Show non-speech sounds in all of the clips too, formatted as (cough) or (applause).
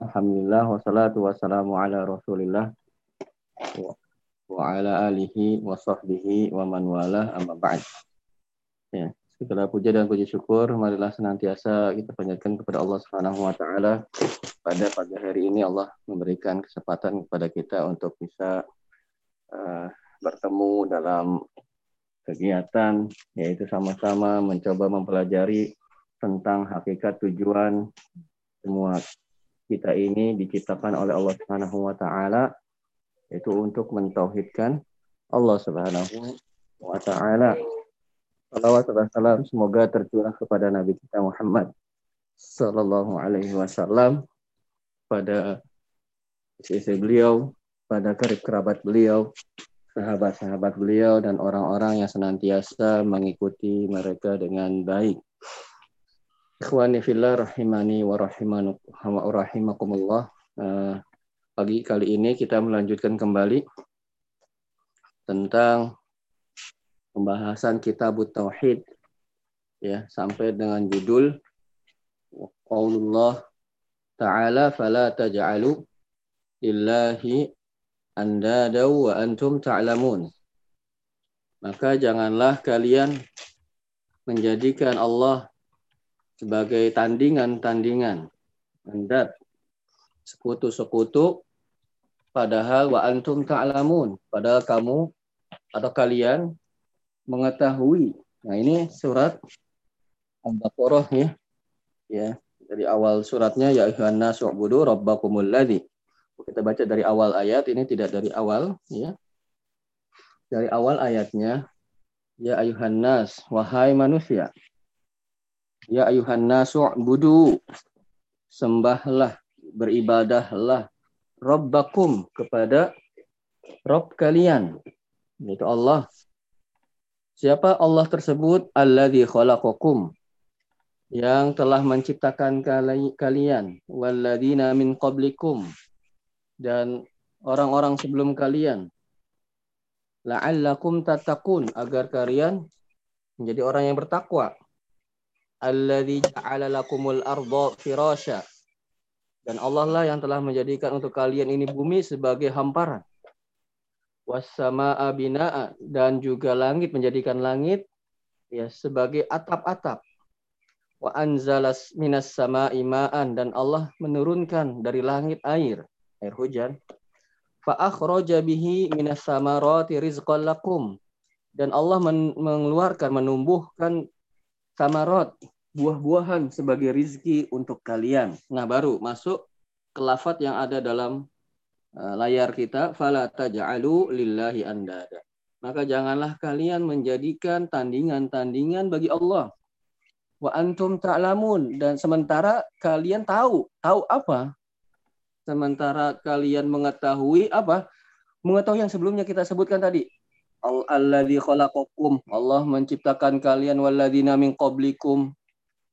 Alhamdulillah wassalatu wassalamu ala Rasulillah wa ala alihi wa sahbihi wa man wala amma ba'd. Ya, segala puja dan puji syukur marilah senantiasa kita panjatkan kepada Allah Subhanahu wa taala. Pada pagi hari ini Allah memberikan kesempatan kepada kita untuk bisa uh, bertemu dalam kegiatan yaitu sama-sama mencoba mempelajari tentang hakikat tujuan semua kita ini diciptakan oleh Allah Subhanahu wa taala yaitu untuk mentauhidkan Allah Subhanahu wa taala. Salawat dan salam semoga tercurah kepada Nabi kita Muhammad sallallahu alaihi wasallam pada istri beliau, pada karib kerabat beliau, sahabat-sahabat beliau dan orang-orang yang senantiasa mengikuti mereka dengan baik. Ikhwani fillah rahimani wa rahimakumullah. Uh, pagi kali ini kita melanjutkan kembali tentang pembahasan kitab tauhid ya sampai dengan judul qaulullah ta'ala fala taj'alu lillahi andada wa antum ta'lamun. Maka janganlah kalian menjadikan Allah sebagai tandingan-tandingan. Anda sekutu-sekutu padahal wa antum ta'lamun. Padahal kamu atau kalian mengetahui. Nah, ini surat Al-Baqarah ya. Ya, dari awal suratnya ya ayyuhan ubudu rabbakumul ladzi. Kita baca dari awal ayat ini tidak dari awal ya. Dari awal ayatnya ya ayuhan wahai manusia Ya ayuhan nasu budu sembahlah beribadahlah Rabbakum kepada Rob kalian. Yaitu Allah. Siapa Allah tersebut? Alladzi khalaqakum. Yang telah menciptakan kalian. Walladzina min qablikum. Dan orang-orang sebelum kalian. La'allakum tatakun agar kalian menjadi orang yang bertakwa alladzi ja'ala lakumul arda. Dan Allah lah yang telah menjadikan untuk kalian ini bumi sebagai hamparan. Wassama'a bina'a dan juga langit menjadikan langit ya sebagai atap-atap. Wa anzalas minas sama'i ma'an dan Allah menurunkan dari langit air, air hujan. Fa akhraja bihi minas samarati rizqan lakum. Dan Allah mengeluarkan menumbuhkan samarot, buah-buahan sebagai rizki untuk kalian. Nah, baru masuk ke lafat yang ada dalam uh, layar kita, fala taj'alu lillahi andada. Maka janganlah kalian menjadikan tandingan-tandingan bagi Allah. Wa antum ta'lamun dan sementara kalian tahu, tahu apa? Sementara kalian mengetahui apa? Mengetahui yang sebelumnya kita sebutkan tadi, Alladzi khalaqakum. Allah menciptakan kalian walladzina min qablikum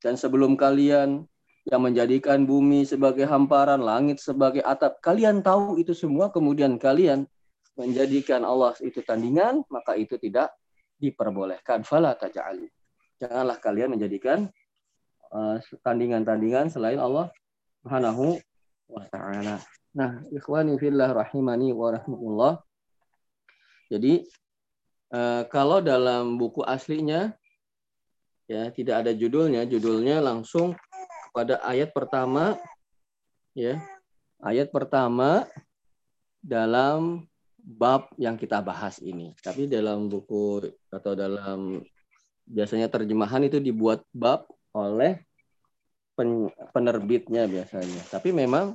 dan sebelum kalian yang menjadikan bumi sebagai hamparan, langit sebagai atap. Kalian tahu itu semua kemudian kalian menjadikan Allah itu tandingan, maka itu tidak diperbolehkan. Fala taj'alu. Janganlah kalian menjadikan uh, tandingan-tandingan selain Allah Subhanahu wa taala. Nah, ikhwani fillah rahimani wa rahmatullah. Jadi Uh, kalau dalam buku aslinya ya tidak ada judulnya, judulnya langsung kepada ayat pertama ya. Ayat pertama dalam bab yang kita bahas ini. Tapi dalam buku atau dalam biasanya terjemahan itu dibuat bab oleh penerbitnya biasanya. Tapi memang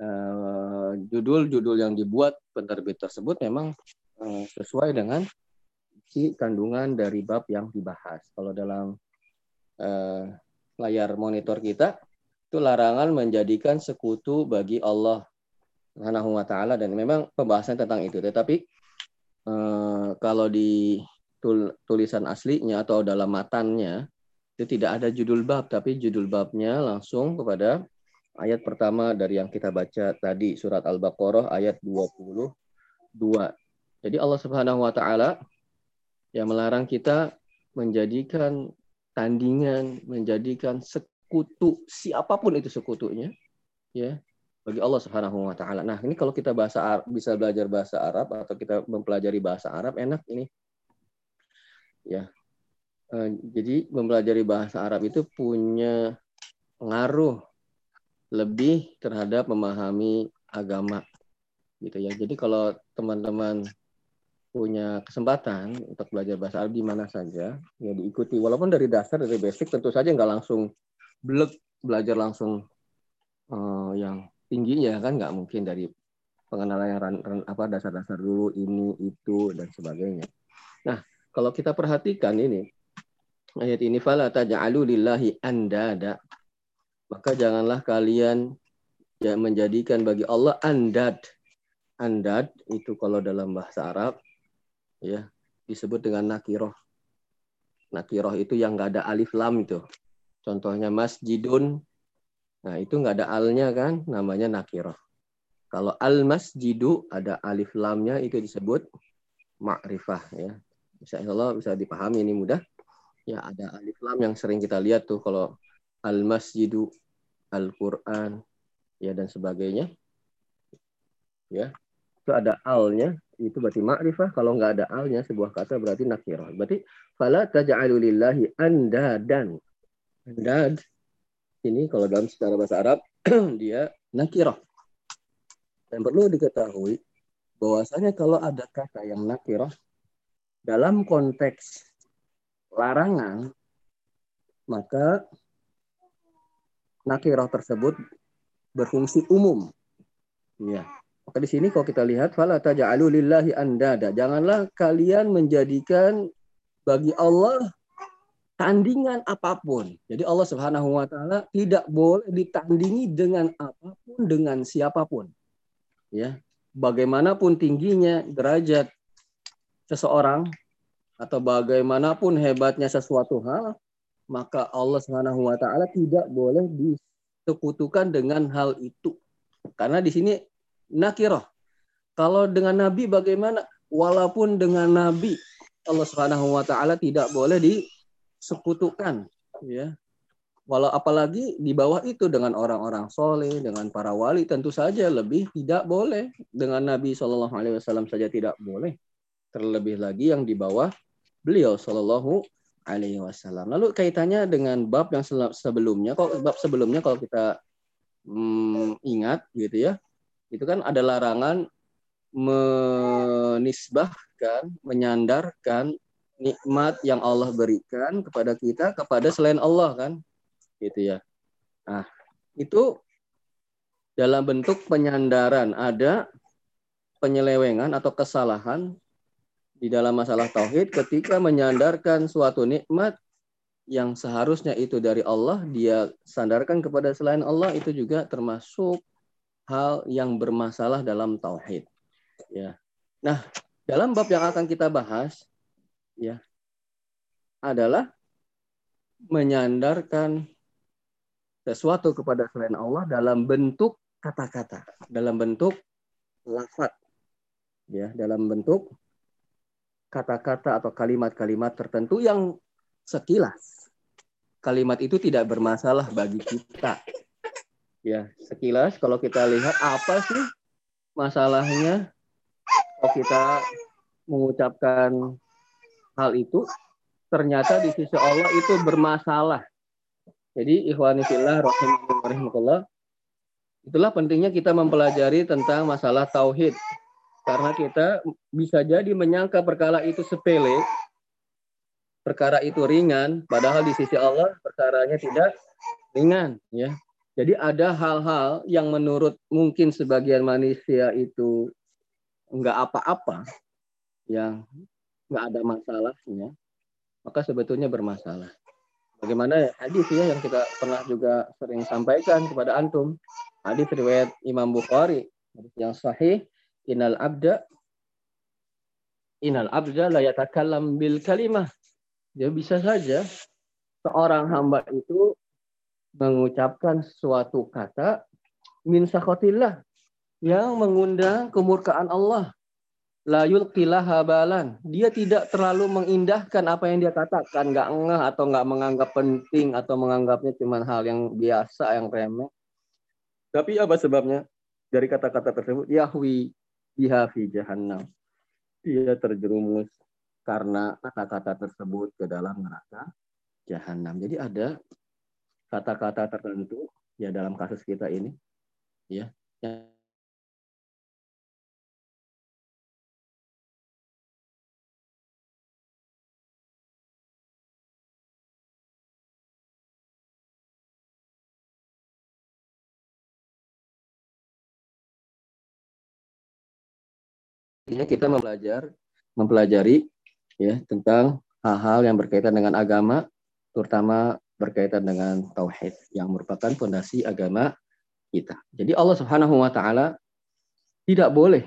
eh, judul-judul uh, yang dibuat penerbit tersebut memang uh, sesuai dengan isi kandungan dari bab yang dibahas. Kalau dalam uh, layar monitor kita itu larangan menjadikan sekutu bagi Allah Subhanahu wa taala dan memang pembahasan tentang itu. Tetapi uh, kalau di tul tulisan aslinya atau dalam matannya itu tidak ada judul bab tapi judul babnya langsung kepada ayat pertama dari yang kita baca tadi surat Al-Baqarah ayat 22. Jadi Allah Subhanahu wa taala yang melarang kita menjadikan tandingan, menjadikan sekutu siapa pun itu sekutunya, ya bagi Allah Subhanahu wa taala. Nah, ini kalau kita bahasa bisa belajar bahasa Arab atau kita mempelajari bahasa Arab enak ini. Ya. Eh, jadi mempelajari bahasa Arab itu punya pengaruh lebih terhadap memahami agama gitu ya. Jadi kalau teman-teman punya kesempatan untuk belajar bahasa Arab di mana saja, ya diikuti. Walaupun dari dasar, dari basic, tentu saja nggak langsung blek belajar langsung uh, yang tingginya kan nggak mungkin dari pengenalan yang ran, ran, apa dasar-dasar dulu ini itu dan sebagainya. Nah, kalau kita perhatikan ini ayat ini fala taj'alu lillahi andada maka janganlah kalian ya menjadikan bagi Allah andad. Andad itu kalau dalam bahasa Arab ya disebut dengan nakiroh. Nakiroh itu yang nggak ada alif lam itu. Contohnya masjidun Nah, itu nggak ada alnya kan, namanya nakirah. Kalau al masjidu ada alif lamnya itu disebut ma'rifah ya. Bisa Allah bisa dipahami ini mudah. Ya ada alif lam yang sering kita lihat tuh kalau al masjidu, al Quran, ya dan sebagainya. Ya, itu ada alnya, itu berarti ma'rifah. Kalau nggak ada alnya sebuah kata berarti nakirah. Berarti fala taj'alu lillahi andadan. Andad ini kalau dalam secara bahasa Arab (clears throat) dia nakirah. Dan perlu diketahui bahwasanya kalau ada kata yang nakirah dalam konteks larangan maka nakirah tersebut berfungsi umum. Ya. Maka di sini kalau kita lihat fala taj'alu lillahi andada. Janganlah kalian menjadikan bagi Allah tandingan apa pun. Jadi Allah Subhanahu wa taala tidak boleh ditandingi dengan apa pun dengan siapa pun. Ya. Bagaimanapun tingginya derajat seseorang atau bagaimanapun hebatnya sesuatu hal, maka Allah Subhanahu wa taala tidak boleh disekutukan dengan hal itu. Karena di sini nakirah. Kalau dengan nabi bagaimana? Walaupun dengan nabi Allah Subhanahu wa taala tidak boleh di sekutukan ya. Walau apalagi di bawah itu dengan orang-orang soleh dengan para wali tentu saja lebih tidak boleh. Dengan Nabi Shallallahu Alaihi Wasallam saja tidak boleh. Terlebih lagi yang di bawah beliau Shallallahu Alaihi Wasallam. Lalu kaitannya dengan bab yang sebelumnya kok bab sebelumnya kalau kita hmm, ingat gitu ya itu kan ada larangan menisbahkan menyandarkan nikmat yang Allah berikan kepada kita kepada selain Allah kan? Gitu ya. Nah itu dalam bentuk penyandaran ada penyelewengan atau kesalahan di dalam masalah tauhid ketika menyandarkan suatu nikmat yang seharusnya itu dari Allah dia sandarkan kepada selain Allah itu juga termasuk hal yang bermasalah dalam tauhid ya nah dalam bab yang akan kita bahas ya adalah menyandarkan sesuatu kepada selain Allah dalam bentuk kata-kata, dalam bentuk lafat, ya, dalam bentuk kata-kata atau kalimat-kalimat tertentu yang sekilas kalimat itu tidak bermasalah bagi kita. Ya, sekilas kalau kita lihat apa sih masalahnya kalau kita mengucapkan hal itu ternyata di sisi Allah itu bermasalah. Jadi ikhwani fillah rahimahullah itulah pentingnya kita mempelajari tentang masalah tauhid. Karena kita bisa jadi menyangka perkara itu sepele, perkara itu ringan, padahal di sisi Allah perkaranya tidak ringan, ya. Jadi ada hal-hal yang menurut mungkin sebagian manusia itu enggak apa-apa, yang nggak ada masalahnya, maka sebetulnya bermasalah. Bagaimana hadis ya yang kita pernah juga sering sampaikan kepada antum. Hadis riwayat Imam Bukhari yang sahih, inal abda inal abda la yatakallam bil kalimah. Dia bisa saja seorang hamba itu mengucapkan suatu kata min sakhatillah yang mengundang kemurkaan Allah la yulqilah habalan. Dia tidak terlalu mengindahkan apa yang dia katakan, nggak ngeh atau nggak menganggap penting atau menganggapnya cuma hal yang biasa, yang remeh. Tapi apa sebabnya? dari kata-kata tersebut yahwi biha fi jahannam. Dia terjerumus karena kata-kata tersebut ke dalam neraka jahanam. Jadi ada kata-kata tertentu ya dalam kasus kita ini. Ya kita mempelajari mempelajari ya tentang hal-hal yang berkaitan dengan agama, terutama berkaitan dengan tauhid yang merupakan fondasi agama kita. Jadi Allah Subhanahu wa taala tidak boleh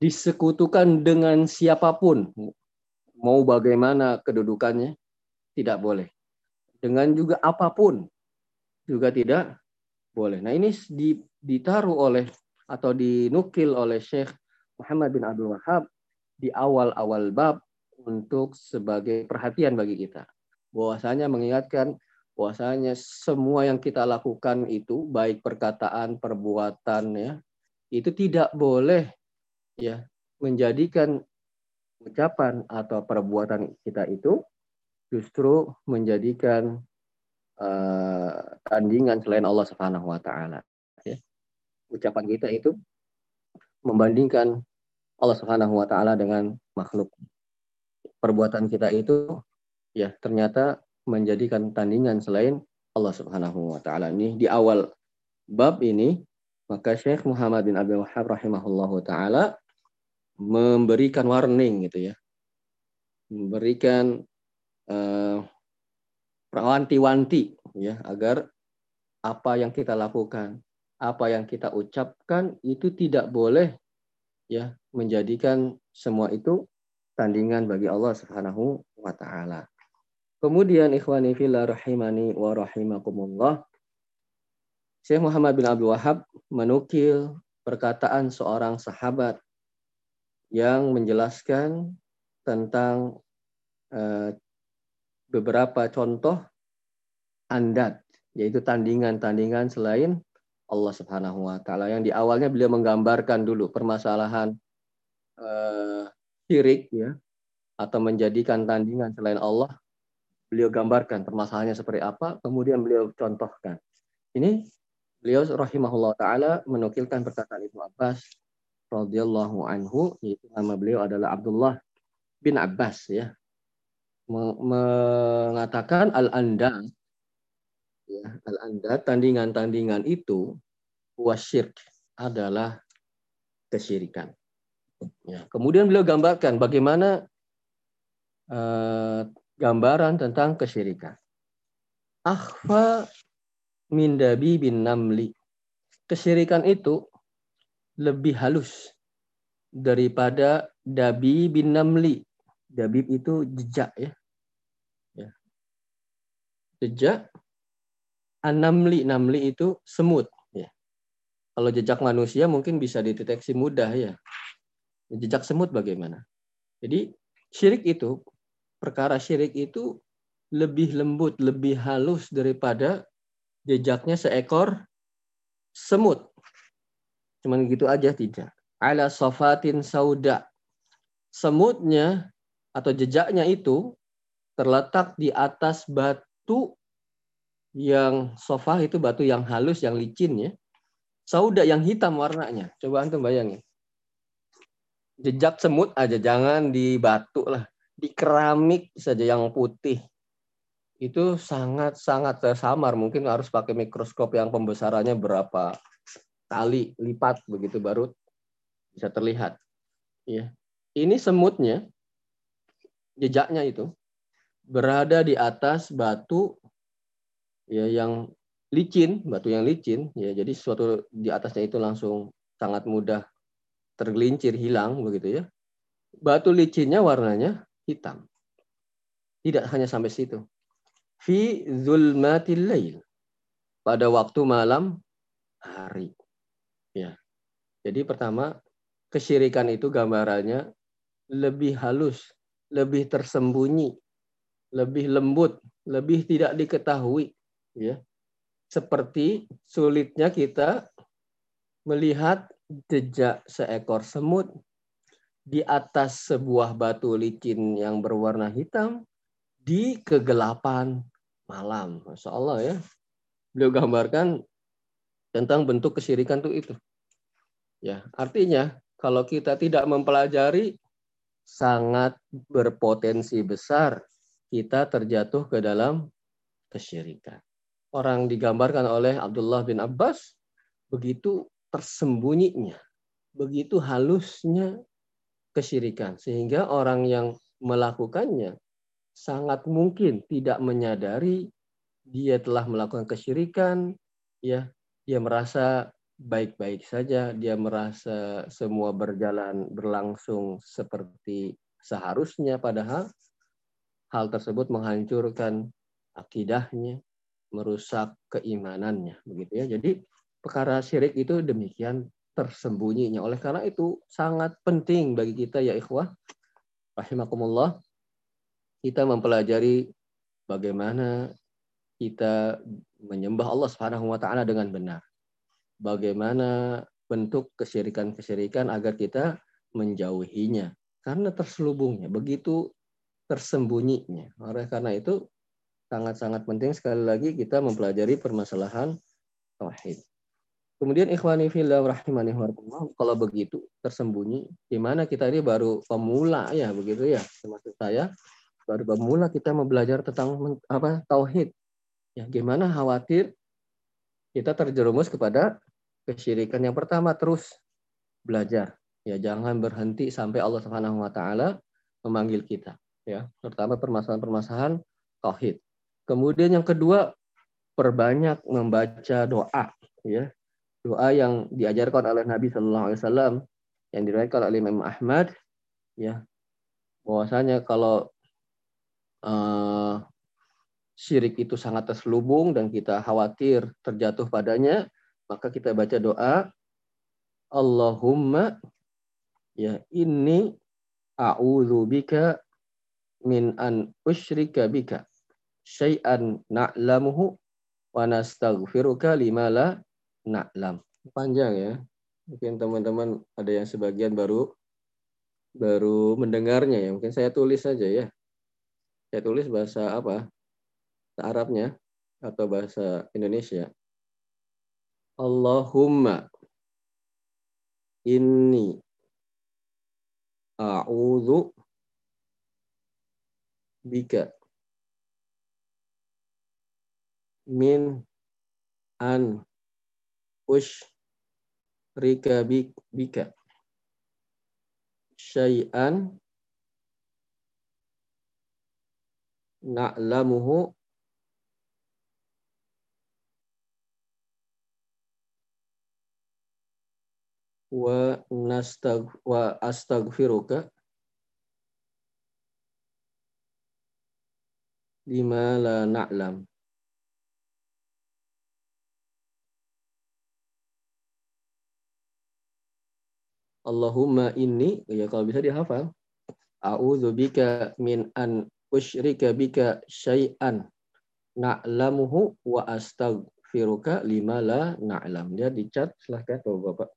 disekutukan dengan siapa pun mau bagaimana kedudukannya tidak boleh. Dengan juga apa pun juga tidak boleh. Nah, ini ditaruh oleh atau dinukil oleh Syekh Muhammad bin Abdul Wahab di awal-awal bab untuk sebagai perhatian bagi kita. Bahwasanya mengingatkan bahwasanya semua yang kita lakukan itu baik perkataan, perbuatan ya, itu tidak boleh ya menjadikan ucapan atau perbuatan kita itu justru menjadikan uh, tandingan selain Allah Subhanahu wa taala ya. Ucapan kita itu membandingkan Allah Subhanahu wa taala dengan makhluk. Perbuatan kita itu ya ternyata menjadikan tandingan selain Allah Subhanahu wa taala. Ini di awal bab ini maka Syekh Muhammad bin Abdul Wahab rahimahullahu taala memberikan warning gitu ya. Memberikan uh, wanti-wanti ya agar apa yang kita lakukan, apa yang kita ucapkan itu tidak boleh ya menjadikan semua itu tandingan bagi Allah Subhanahu wa taala. Kemudian ikhwani fillah rahimani wa rahimakumullah. Syekh Muhammad bin Abdul Wahab menukil perkataan seorang sahabat yang menjelaskan tentang uh, beberapa contoh andat, yaitu tandingan-tandingan selain Allah Subhanahu wa taala yang di awalnya beliau menggambarkan dulu permasalahan uh, syirik ya atau menjadikan tandingan selain Allah. Beliau gambarkan permasalahannya seperti apa, kemudian beliau contohkan. Ini beliau rahimahullah taala menukilkan perkataan Ibnu Abbas radhiyallahu anhu yaitu nama beliau adalah Abdullah bin Abbas ya mengatakan al-anda ya, al-anda tandingan-tandingan itu wasyirk adalah kesyirikan. Ya. Kemudian beliau gambarkan bagaimana uh, gambaran tentang kesyirikan. Akhfa min dabi bin namli. Kesyirikan itu lebih halus daripada dabi bin namli. Dabib itu jejak ya. ya. Jejak Anamli, namli itu semut. Ya. Kalau jejak manusia mungkin bisa dideteksi mudah ya. Jejak semut bagaimana? Jadi syirik itu, perkara syirik itu lebih lembut, lebih halus daripada jejaknya seekor semut. Cuman gitu aja tidak. Ala sofatin sauda. Semutnya atau jejaknya itu terletak di atas batu yang sofa itu batu yang halus, yang licin ya. Sauda yang hitam warnanya. Coba antum bayangin. Jejak semut aja, jangan di batu lah. Di keramik saja yang putih. Itu sangat-sangat tersamar. Mungkin harus pakai mikroskop yang pembesarannya berapa kali lipat begitu baru bisa terlihat. Ya. Ini semutnya, jejaknya itu, berada di atas batu ya yang licin, batu yang licin, ya jadi suatu di atasnya itu langsung sangat mudah tergelincir hilang begitu ya. Batu licinnya warnanya hitam. Tidak hanya sampai situ. Fi zulmatil lail. Pada waktu malam hari. Ya. Jadi pertama kesyirikan itu gambarannya lebih halus, lebih tersembunyi, lebih lembut, lebih tidak diketahui ya seperti sulitnya kita melihat jejak seekor semut di atas sebuah batu licin yang berwarna hitam di kegelapan malam. Masya Allah ya. Beliau gambarkan tentang bentuk kesyirikan itu itu. Ya, artinya kalau kita tidak mempelajari sangat berpotensi besar kita terjatuh ke dalam kesyirikan. Orang digambarkan oleh Abdullah bin Abbas begitu tersembunyinya, begitu halusnya kesyirikan. Sehingga orang yang melakukannya sangat mungkin tidak menyadari dia telah melakukan kesyirikan ya. Dia merasa baik-baik saja, dia merasa semua berjalan berlangsung seperti seharusnya padahal hal tersebut menghancurkan akidahnya, merusak keimanannya begitu ya. Jadi perkara syirik itu demikian tersembunyinya. Oleh karena itu sangat penting bagi kita ya ikhwah rahimakumullah kita mempelajari bagaimana kita menyembah Allah Subhanahu wa taala dengan benar. Bagaimana bentuk kesyirikan-kesyirikan agar kita menjauhinya. Karena terselubungnya begitu tersembunyinya. Oleh karena itu sangat-sangat penting sekali lagi kita mempelajari permasalahan tauhid kemudian ikhwani fillah rahimani kalau begitu tersembunyi di mana kita ini baru pemula ya begitu ya termasuk saya baru pemula kita mempelajari tentang apa tauhid ya gimana khawatir kita terjerumus kepada kesyirikan. Yang pertama terus belajar. Ya, jangan berhenti sampai Allah Subhanahu wa taala memanggil kita, ya. Terutama permasalahan-permasalahan tauhid. Kemudian yang kedua, perbanyak membaca doa, ya. Doa yang diajarkan oleh Nabi Shallallahu alaihi wasallam yang diriwayatkan oleh Imam Ahmad, ya. Bahwasanya kalau uh, syirik itu sangat terselubung dan kita khawatir terjatuh padanya, maka kita baca doa Allahumma ya ini a'udzu bika min an usyrika bika syai'an na'lamuhu wa nastaghfiruka lima la na'lam. Panjang ya. Mungkin teman-teman ada yang sebagian baru baru mendengarnya ya. Mungkin saya tulis saja ya. Saya tulis bahasa apa? Arabnya atau bahasa Indonesia. Allahumma inni a'udhu bika min an ushrika bika. Syai'an. Na'lamuhu. Wa nastag wa astaghfiruka. Lima la na'lam. Allahumma inni ya kalau bisa dihafal. A'udzu bika min an usyrika bika syai'an na'lamuhu wa astaghfiruka lima la na'lam. Dia dicat silahkan Bapak.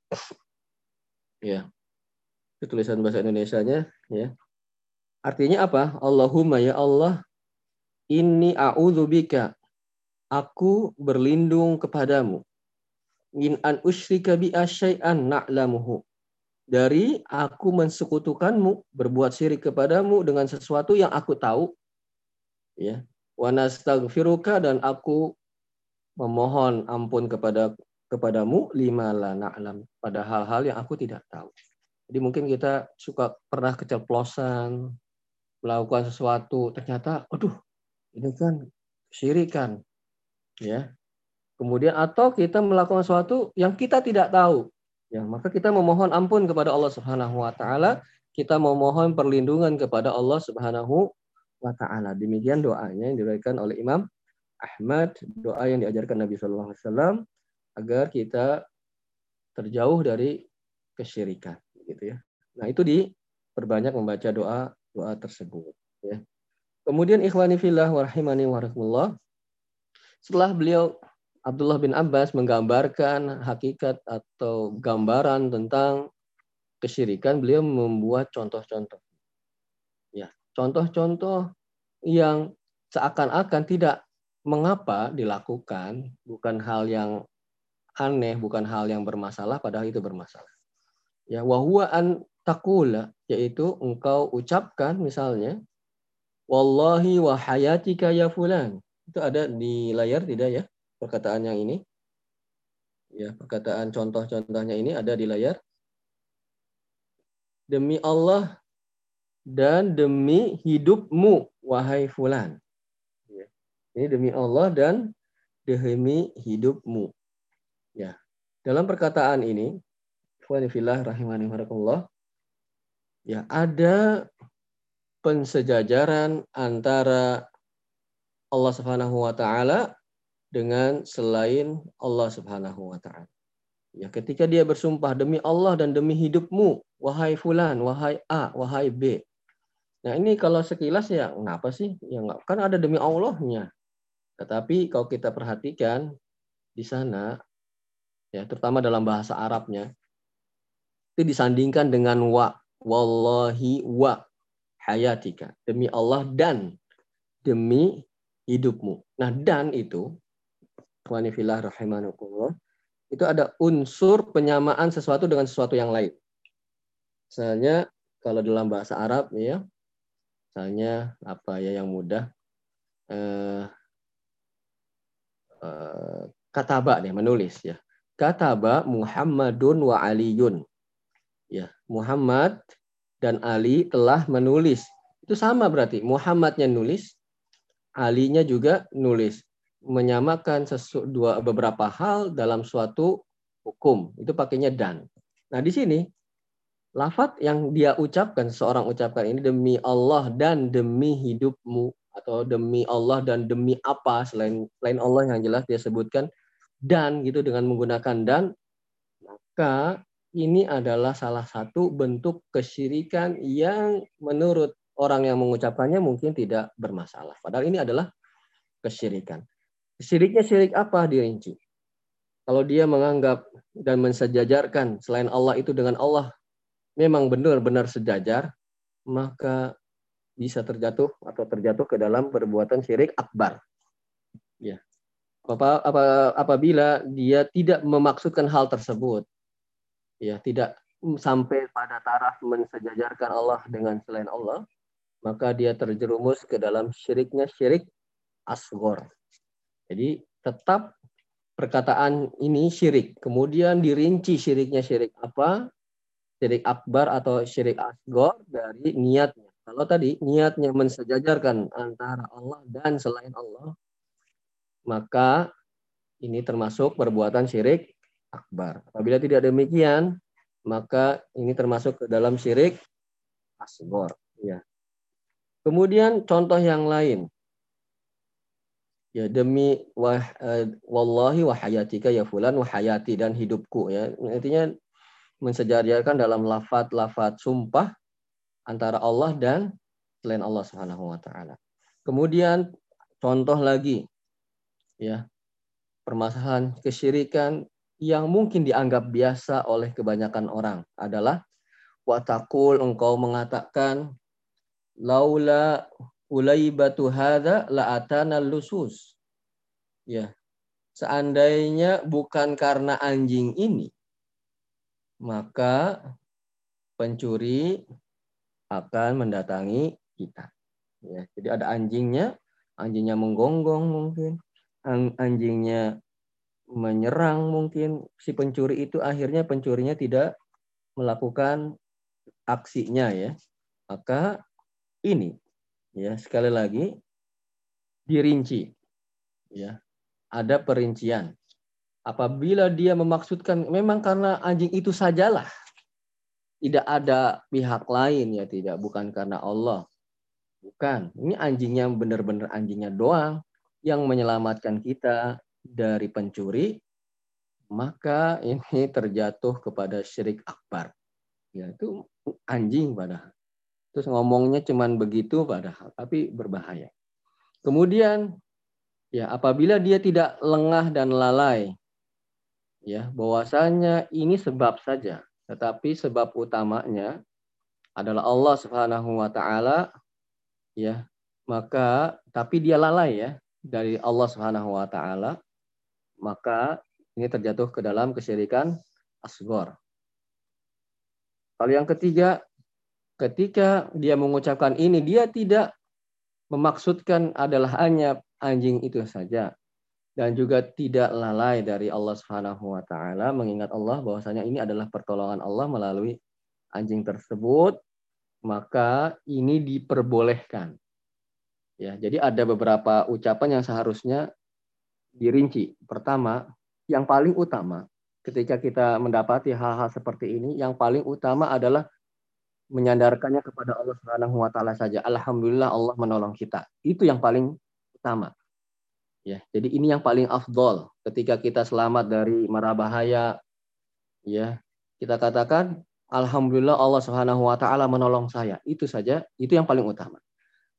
Ya. Itu tulisan bahasa Indonesianya ya. Artinya apa? Allahumma ya Allah, inni a'udzubika. Aku berlindung kepadamu. Min an usyrika bi asyai'an na'lamuhu. Dari aku mensekutukanmu, berbuat syirik kepadamu dengan sesuatu yang aku tahu. Ya. Wa nastaghfiruka dan aku memohon ampun kepada kepadamu lima la na'lam pada hal-hal yang aku tidak tahu. Jadi mungkin kita suka pernah keceplosan melakukan sesuatu ternyata aduh ini kan syirikan ya. Kemudian atau kita melakukan sesuatu yang kita tidak tahu ya maka kita memohon ampun kepada Allah Subhanahu wa taala, kita memohon perlindungan kepada Allah Subhanahu wa taala. Demikian doanya yang diberikan oleh Imam Ahmad, doa yang diajarkan Nabi Shallallahu alaihi wasallam agar kita terjauh dari kesyirikan gitu ya. Nah, itu diperbanyak membaca doa doa tersebut ya. Kemudian ikhwani fillah wa rahimani wa Setelah beliau Abdullah bin Abbas menggambarkan hakikat atau gambaran tentang kesyirikan, beliau membuat contoh-contoh. Ya, contoh-contoh yang seakan-akan tidak mengapa dilakukan, bukan hal yang aneh, bukan hal yang bermasalah, padahal itu bermasalah. Ya, wahwa an takula, yaitu engkau ucapkan misalnya, wallahi wa hayatika ya fulan. Itu ada di layar tidak ya? Perkataan yang ini. Ya, perkataan contoh-contohnya ini ada di layar. Demi Allah dan demi hidupmu, wahai fulan. Ya. Ini demi Allah dan demi hidupmu. Ya. Dalam perkataan ini, fillah rahimani ya ada pensejajaran antara Allah Subhanahu wa taala dengan selain Allah Subhanahu wa taala. Ya, ketika dia bersumpah demi Allah dan demi hidupmu, wahai fulan, wahai A, wahai B. Nah, ini kalau sekilas ya kenapa sih? Ya enggak kan ada demi Allahnya. Tetapi kalau kita perhatikan di sana ya terutama dalam bahasa Arabnya itu disandingkan dengan wa wallahi wa hayatika demi Allah dan demi hidupmu. Nah, dan itu Wanifillah rahimanukumullah. Itu ada unsur penyamaan sesuatu dengan sesuatu yang lain. Misalnya kalau dalam bahasa Arab ya, misalnya apa ya yang mudah eh, eh, kataba nih menulis ya. Kataba Muhammadun wa Aliyun. Ya, Muhammad dan Ali telah menulis. Itu sama berarti. Muhammadnya nulis, Alinya juga nulis menyamakan sesu, dua beberapa hal dalam suatu hukum. Itu pakainya dan. Nah, di sini lafat yang dia ucapkan seorang ucapkan ini demi Allah dan demi hidupmu atau demi Allah dan demi apa selain selain Allah yang jelas dia sebutkan dan gitu dengan menggunakan dan maka ini adalah salah satu bentuk kesyirikan yang menurut orang yang mengucapkannya mungkin tidak bermasalah. Padahal ini adalah kesyirikan. Syiriknya syirik apa dirinci? Kalau dia menganggap dan mensejajarkan selain Allah itu dengan Allah memang benar-benar sejajar, maka bisa terjatuh atau terjatuh ke dalam perbuatan syirik akbar. Ya. Apa, apa, apabila dia tidak memaksudkan hal tersebut, ya tidak sampai pada taraf mensejajarkan Allah dengan selain Allah, maka dia terjerumus ke dalam syiriknya syirik asgor. Jadi tetap perkataan ini syirik. Kemudian dirinci syiriknya syirik apa? Syirik akbar atau syirik asgor dari niatnya. Kalau tadi niatnya mensejajarkan antara Allah dan selain Allah, maka ini termasuk perbuatan syirik akbar. Apabila tidak demikian, maka ini termasuk ke dalam syirik asgor. Ya. Kemudian contoh yang lain, ya demi wah uh, wallahi wa hayatika ya fulan wa hayati dan hidupku ya artinya mensejarahkan dalam lafat-lafat sumpah antara Allah dan selain Allah Subhanahu wa taala. Kemudian contoh lagi ya permasalahan kesyirikan yang mungkin dianggap biasa oleh kebanyakan orang adalah watakul engkau mengatakan laula ulaibatu hadza la atana lusus. Ya. Seandainya bukan karena anjing ini, maka pencuri akan mendatangi kita. Ya, jadi ada anjingnya, anjingnya menggonggong mungkin, anjingnya menyerang mungkin si pencuri itu akhirnya pencurinya tidak melakukan aksinya ya. Maka ini ya sekali lagi. Dirinci. Ya ada perincian. Apabila dia memaksudkan memang karena anjing itu sajalah. Tidak ada pihak lain ya tidak bukan karena Allah. Bukan. Ini anjingnya benar-benar anjingnya doang yang menyelamatkan kita dari pencuri. Maka ini terjatuh kepada syirik akbar. Ya itu anjing padahal Terus ngomongnya cuman begitu padahal, tapi berbahaya. Kemudian Ya, apabila dia tidak lengah dan lalai, ya, bahwasanya ini sebab saja, tetapi sebab utamanya adalah Allah Subhanahu wa taala, ya, maka tapi dia lalai ya dari Allah Subhanahu wa taala, maka ini terjatuh ke dalam kesyirikan asgor. Lalu yang ketiga, ketika dia mengucapkan ini, dia tidak memaksudkan adalah hanya anjing itu saja dan juga tidak lalai dari Allah Subhanahu wa taala mengingat Allah bahwasanya ini adalah pertolongan Allah melalui anjing tersebut maka ini diperbolehkan. Ya, jadi ada beberapa ucapan yang seharusnya dirinci. Pertama, yang paling utama ketika kita mendapati hal-hal seperti ini, yang paling utama adalah menyandarkannya kepada Allah Subhanahu wa taala saja. Alhamdulillah Allah menolong kita. Itu yang paling utama. Ya, jadi ini yang paling afdol ketika kita selamat dari mara bahaya. Ya, kita katakan alhamdulillah Allah Subhanahu wa taala menolong saya. Itu saja, itu yang paling utama.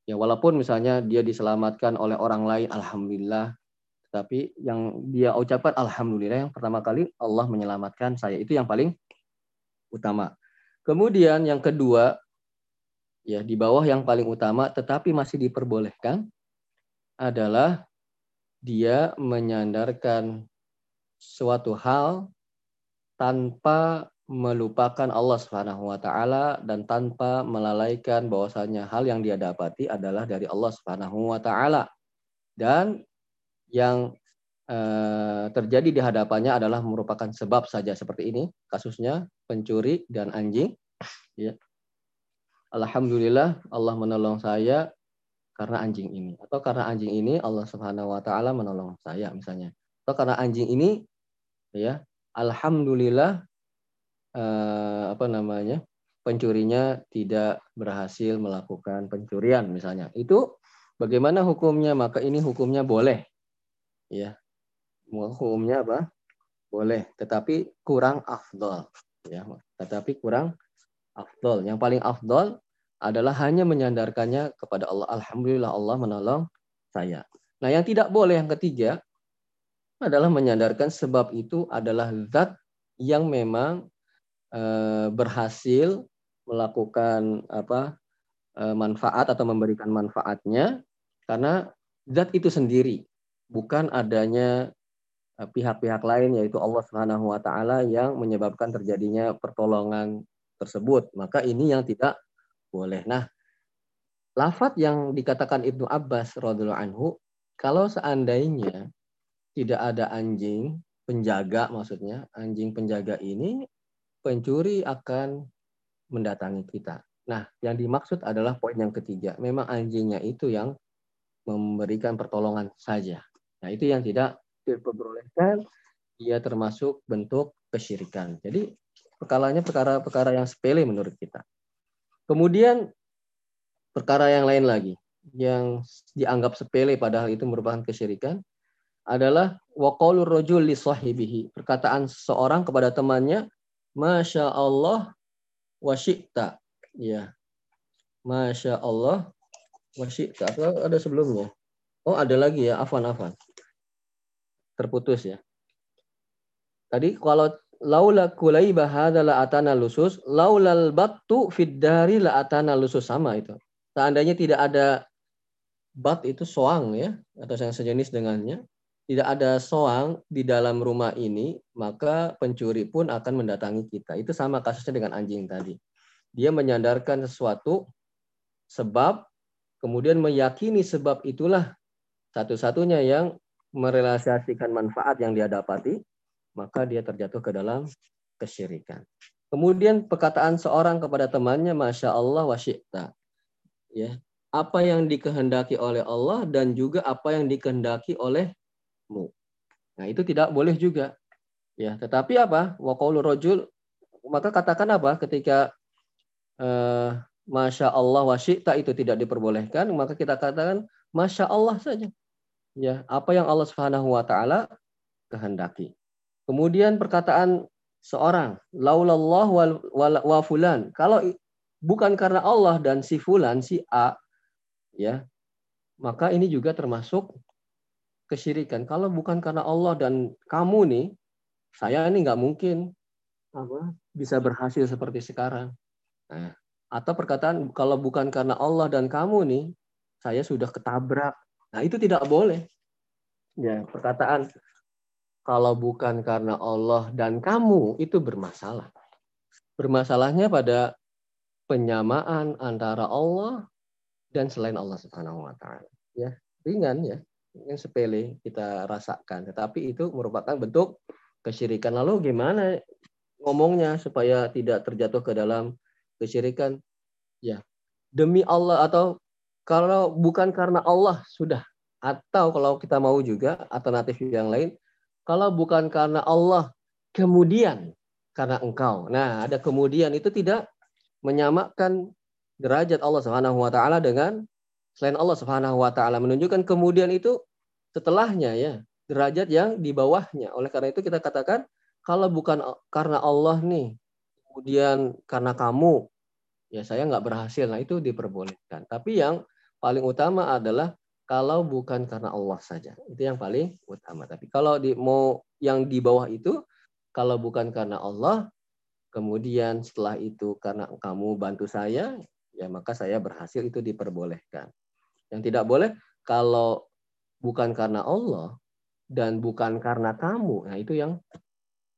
Ya, walaupun misalnya dia diselamatkan oleh orang lain alhamdulillah, tapi yang dia ucapkan alhamdulillah yang pertama kali Allah menyelamatkan saya. Itu yang paling utama. Kemudian yang kedua, ya di bawah yang paling utama tetapi masih diperbolehkan adalah dia menyandarkan suatu hal tanpa melupakan Allah Subhanahu wa taala dan tanpa melalaikan bahwasanya hal yang dia dapati adalah dari Allah Subhanahu wa taala. Dan yang eh, terjadi di hadapannya adalah merupakan sebab saja seperti ini kasusnya pencuri dan anjing. Ya. Alhamdulillah Allah menolong saya karena anjing ini. Atau karena anjing ini Allah Subhanahu wa taala menolong saya misalnya. Atau karena anjing ini ya alhamdulillah eh, apa namanya pencurinya tidak berhasil melakukan pencurian misalnya. Itu bagaimana hukumnya? Maka ini hukumnya boleh ya hukumnya apa boleh tetapi kurang afdol ya tetapi kurang afdol yang paling afdol adalah hanya menyandarkannya kepada Allah. Alhamdulillah Allah menolong saya. Nah, yang tidak boleh yang ketiga adalah menyandarkan sebab itu adalah zat yang memang e, berhasil melakukan apa e, manfaat atau memberikan manfaatnya karena zat itu sendiri bukan adanya pihak-pihak lain yaitu Allah Subhanahu wa taala yang menyebabkan terjadinya pertolongan tersebut. Maka ini yang tidak boleh. Nah, lafat yang dikatakan Ibnu Abbas radhiallahu anhu, kalau seandainya tidak ada anjing penjaga maksudnya, anjing penjaga ini pencuri akan mendatangi kita. Nah, yang dimaksud adalah poin yang ketiga. Memang anjingnya itu yang memberikan pertolongan saja. Nah, itu yang tidak diperbolehkan. Ia termasuk bentuk kesyirikan. Jadi, perkaranya perkara-perkara yang sepele menurut kita. Kemudian perkara yang lain lagi yang dianggap sepele padahal itu merupakan kesyirikan adalah waqalur rajul li sahibihi. Perkataan seorang kepada temannya, Masya Allah wa syi'ta. Ya. Masya Allah wa syi'ta. ada sebelumnya? Oh, ada lagi ya. Afan, afan. Terputus ya. Tadi kalau laula kulaiba hadza la atana lusus laulal battu fid dari la atana lusus sama itu. Seandainya tidak ada bat itu soang ya atau yang sejenis dengannya, tidak ada soang di dalam rumah ini, maka pencuri pun akan mendatangi kita. Itu sama kasusnya dengan anjing tadi. Dia menyandarkan sesuatu sebab kemudian meyakini sebab itulah satu-satunya yang merealisasikan manfaat yang dia dapati maka dia terjatuh ke dalam kesyirikan. Kemudian perkataan seorang kepada temannya, Masya Allah wa syi'ta. Ya, apa yang dikehendaki oleh Allah dan juga apa yang dikehendaki olehmu. Nah, itu tidak boleh juga. Ya, tetapi apa? Wa rojul maka katakan apa ketika uh, Masya Allah wa syi'ta itu tidak diperbolehkan, maka kita katakan Masya Allah saja. Ya, apa yang Allah Subhanahu wa taala kehendaki. Kemudian perkataan seorang, laulallah wa fulan. Kalau bukan karena Allah dan si fulan, si A, ya, maka ini juga termasuk kesyirikan. Kalau bukan karena Allah dan kamu nih, saya ini nggak mungkin apa bisa berhasil seperti sekarang. Nah, atau perkataan kalau bukan karena Allah dan kamu nih, saya sudah ketabrak. Nah, itu tidak boleh. Ya, perkataan kalau bukan karena Allah dan kamu itu bermasalah. Bermasalahnya pada penyamaan antara Allah dan selain Allah Subhanahu wa taala. Ya, ringan ya, yang sepele kita rasakan, tetapi itu merupakan bentuk kesyirikan. Lalu gimana ngomongnya supaya tidak terjatuh ke dalam kesyirikan? Ya, demi Allah atau kalau bukan karena Allah sudah atau kalau kita mau juga alternatif yang lain kalau bukan karena Allah kemudian karena engkau. Nah, ada kemudian itu tidak menyamakan derajat Allah Subhanahu wa taala dengan selain Allah Subhanahu wa taala menunjukkan kemudian itu setelahnya ya derajat yang di bawahnya. Oleh karena itu kita katakan kalau bukan karena Allah nih kemudian karena kamu ya saya nggak berhasil. Nah itu diperbolehkan. Tapi yang paling utama adalah kalau bukan karena Allah saja. Itu yang paling utama. Tapi kalau di mau yang di bawah itu kalau bukan karena Allah kemudian setelah itu karena kamu bantu saya, ya maka saya berhasil itu diperbolehkan. Yang tidak boleh kalau bukan karena Allah dan bukan karena kamu, nah itu yang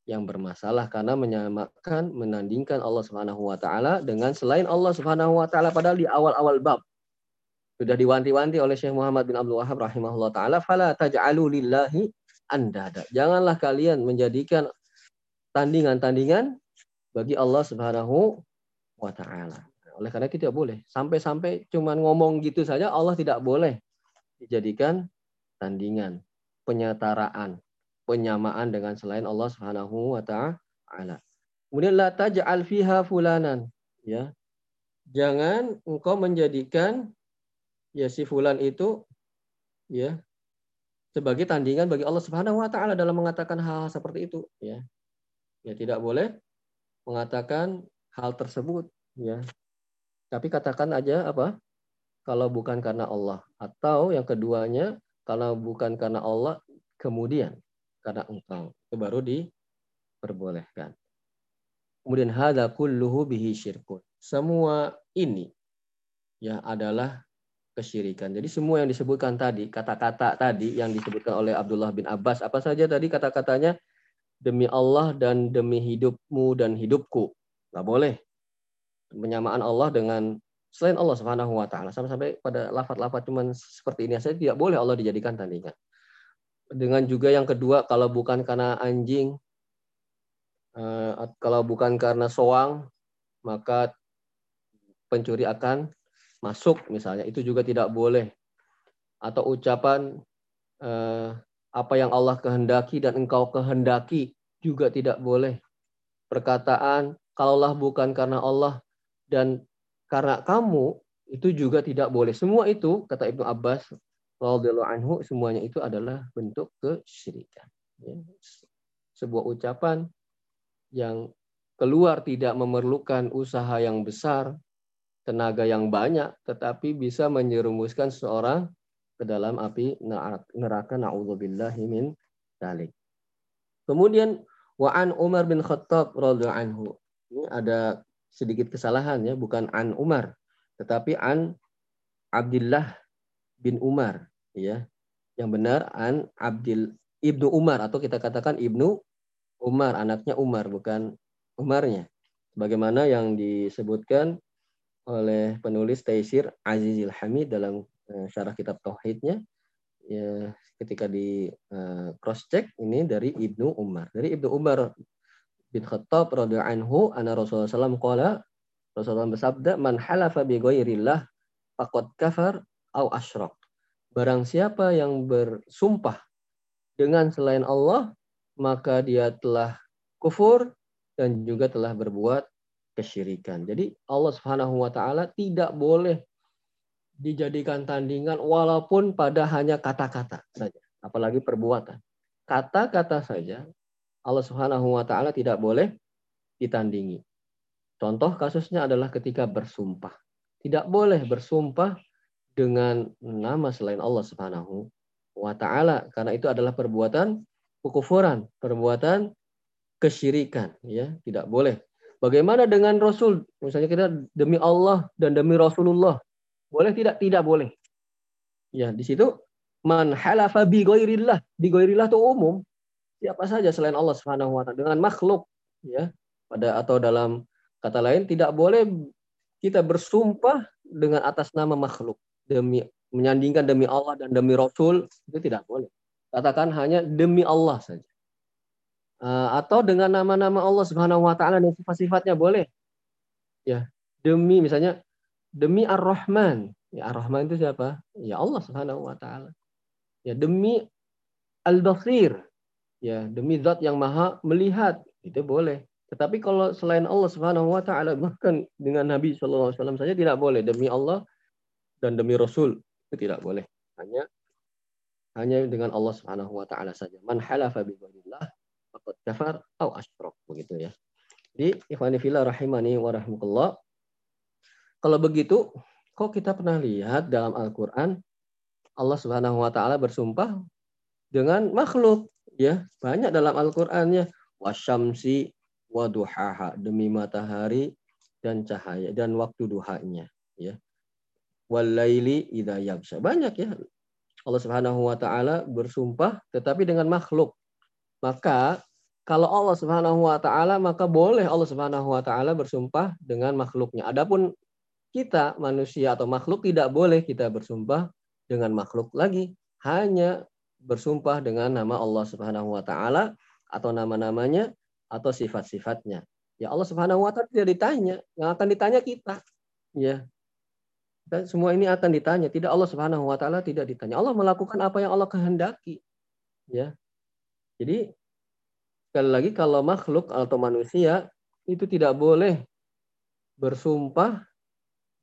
yang bermasalah karena menyamakan menandingkan Allah Subhanahu wa taala dengan selain Allah Subhanahu wa taala padahal di awal-awal bab sudah diwanti-wanti oleh Syekh Muhammad bin Abdul Wahab rahimahullah taala fala taj'alu lillahi andada. Janganlah kalian menjadikan tandingan-tandingan bagi Allah Subhanahu wa taala. Oleh karena itu tidak boleh. Sampai-sampai cuma ngomong gitu saja Allah tidak boleh dijadikan tandingan, penyetaraan, penyamaan dengan selain Allah Subhanahu wa taala. Kemudian la taj'al fiha fulanan, ya. Jangan engkau menjadikan ya si fulan itu ya sebagai tandingan bagi Allah Subhanahu wa taala dalam mengatakan hal, hal seperti itu, ya. Ya tidak boleh mengatakan hal tersebut ya. Tapi katakan aja apa? Kalau bukan karena Allah atau yang keduanya kalau bukan karena Allah kemudian karena engkau itu baru diperbolehkan. Kemudian hadza kulluhu bihi syirkun. Semua ini ya adalah kesyirikan. Jadi semua yang disebutkan tadi, kata-kata tadi yang disebutkan oleh Abdullah bin Abbas, apa saja tadi kata-katanya demi Allah dan demi hidupmu dan hidupku. Nggak boleh. Penyamaan Allah dengan selain Allah Subhanahu wa taala sampai-sampai pada lafaz-lafaz cuman seperti ini saja tidak boleh Allah dijadikan tandingan. Dengan juga yang kedua kalau bukan karena anjing eh, kalau bukan karena soang maka pencuri akan masuk misalnya itu juga tidak boleh atau ucapan eh, apa yang Allah kehendaki dan engkau kehendaki juga tidak boleh. Perkataan kalaulah bukan karena Allah dan karena kamu itu juga tidak boleh. Semua itu kata Ibnu Abbas anhu semuanya itu adalah bentuk kesyirikan. Ya. Sebuah ucapan yang keluar tidak memerlukan usaha yang besar, tenaga yang banyak, tetapi bisa menyerumuskan seseorang ke dalam api neraka naudzubillahi min dalik. Kemudian wa an Umar bin Khattab radhiyallahu anhu. Ini ada sedikit kesalahan ya, bukan an Umar, tetapi an Abdullah bin Umar ya. Yang benar an Abdul Ibnu Umar atau kita katakan Ibnu Umar, anaknya Umar bukan Umarnya. Bagaimana yang disebutkan oleh penulis Taisir Azizil Hamid dalam Eh, syarah kitab tauhidnya ya ketika di uh, cross check ini dari Ibnu Umar. Dari Ibnu Umar bin Khattab radhiyallahu anhu anna Rasulullah sallallahu qala Rasulullah bersabda man halafa bi ghairillah faqad kafar au asyrak. Barang siapa yang bersumpah dengan selain Allah maka dia telah kufur dan juga telah berbuat kesyirikan. Jadi Allah Subhanahu wa taala tidak boleh dijadikan tandingan walaupun pada hanya kata-kata saja, apalagi perbuatan. Kata-kata saja Allah Subhanahu wa taala tidak boleh ditandingi. Contoh kasusnya adalah ketika bersumpah. Tidak boleh bersumpah dengan nama selain Allah Subhanahu wa taala karena itu adalah perbuatan kekufuran, perbuatan kesyirikan ya, tidak boleh. Bagaimana dengan Rasul? Misalnya kita demi Allah dan demi Rasulullah. Boleh tidak? Tidak boleh. Ya, di situ man halafa bi ghairillah. Bi ghairillah itu umum. Siapa saja selain Allah Subhanahu wa taala dengan makhluk ya. Pada atau dalam kata lain tidak boleh kita bersumpah dengan atas nama makhluk demi menyandingkan demi Allah dan demi Rasul itu tidak boleh. Katakan hanya demi Allah saja. Uh, atau dengan nama-nama Allah Subhanahu wa taala dan sifat-sifatnya boleh. Ya, demi misalnya demi Ar-Rahman. Ya, Ar-Rahman itu siapa? Ya Allah Subhanahu wa taala. Ya, demi Al-Basir. Ya, demi zat yang Maha melihat. Itu boleh. Tetapi kalau selain Allah Subhanahu wa taala bahkan dengan Nabi sallallahu alaihi wasallam saja tidak boleh demi Allah dan demi Rasul itu tidak boleh. Hanya hanya dengan Allah Subhanahu wa taala saja. Man halafa kafar atau asyrak begitu ya. Jadi ikhwani fillah rahimani wa rahmatullah. Kalau begitu, kok kita pernah lihat dalam Al-Qur'an Allah Subhanahu wa taala bersumpah dengan makhluk ya. Banyak dalam Al-Qur'annya wasyamsi waduhaha demi matahari dan cahaya dan waktu duhanya ya walaili idza yabsha banyak ya Allah Subhanahu wa taala bersumpah tetapi dengan makhluk maka kalau Allah Subhanahu wa taala maka boleh Allah Subhanahu wa taala bersumpah dengan makhluknya adapun kita manusia atau makhluk tidak boleh kita bersumpah dengan makhluk lagi hanya bersumpah dengan nama Allah Subhanahu wa taala atau nama-namanya atau sifat-sifatnya. Ya Allah Subhanahu wa taala tidak ditanya, yang akan ditanya kita. Ya. Dan semua ini akan ditanya, tidak Allah Subhanahu wa taala tidak ditanya. Allah melakukan apa yang Allah kehendaki. Ya. Jadi sekali lagi kalau makhluk atau manusia itu tidak boleh bersumpah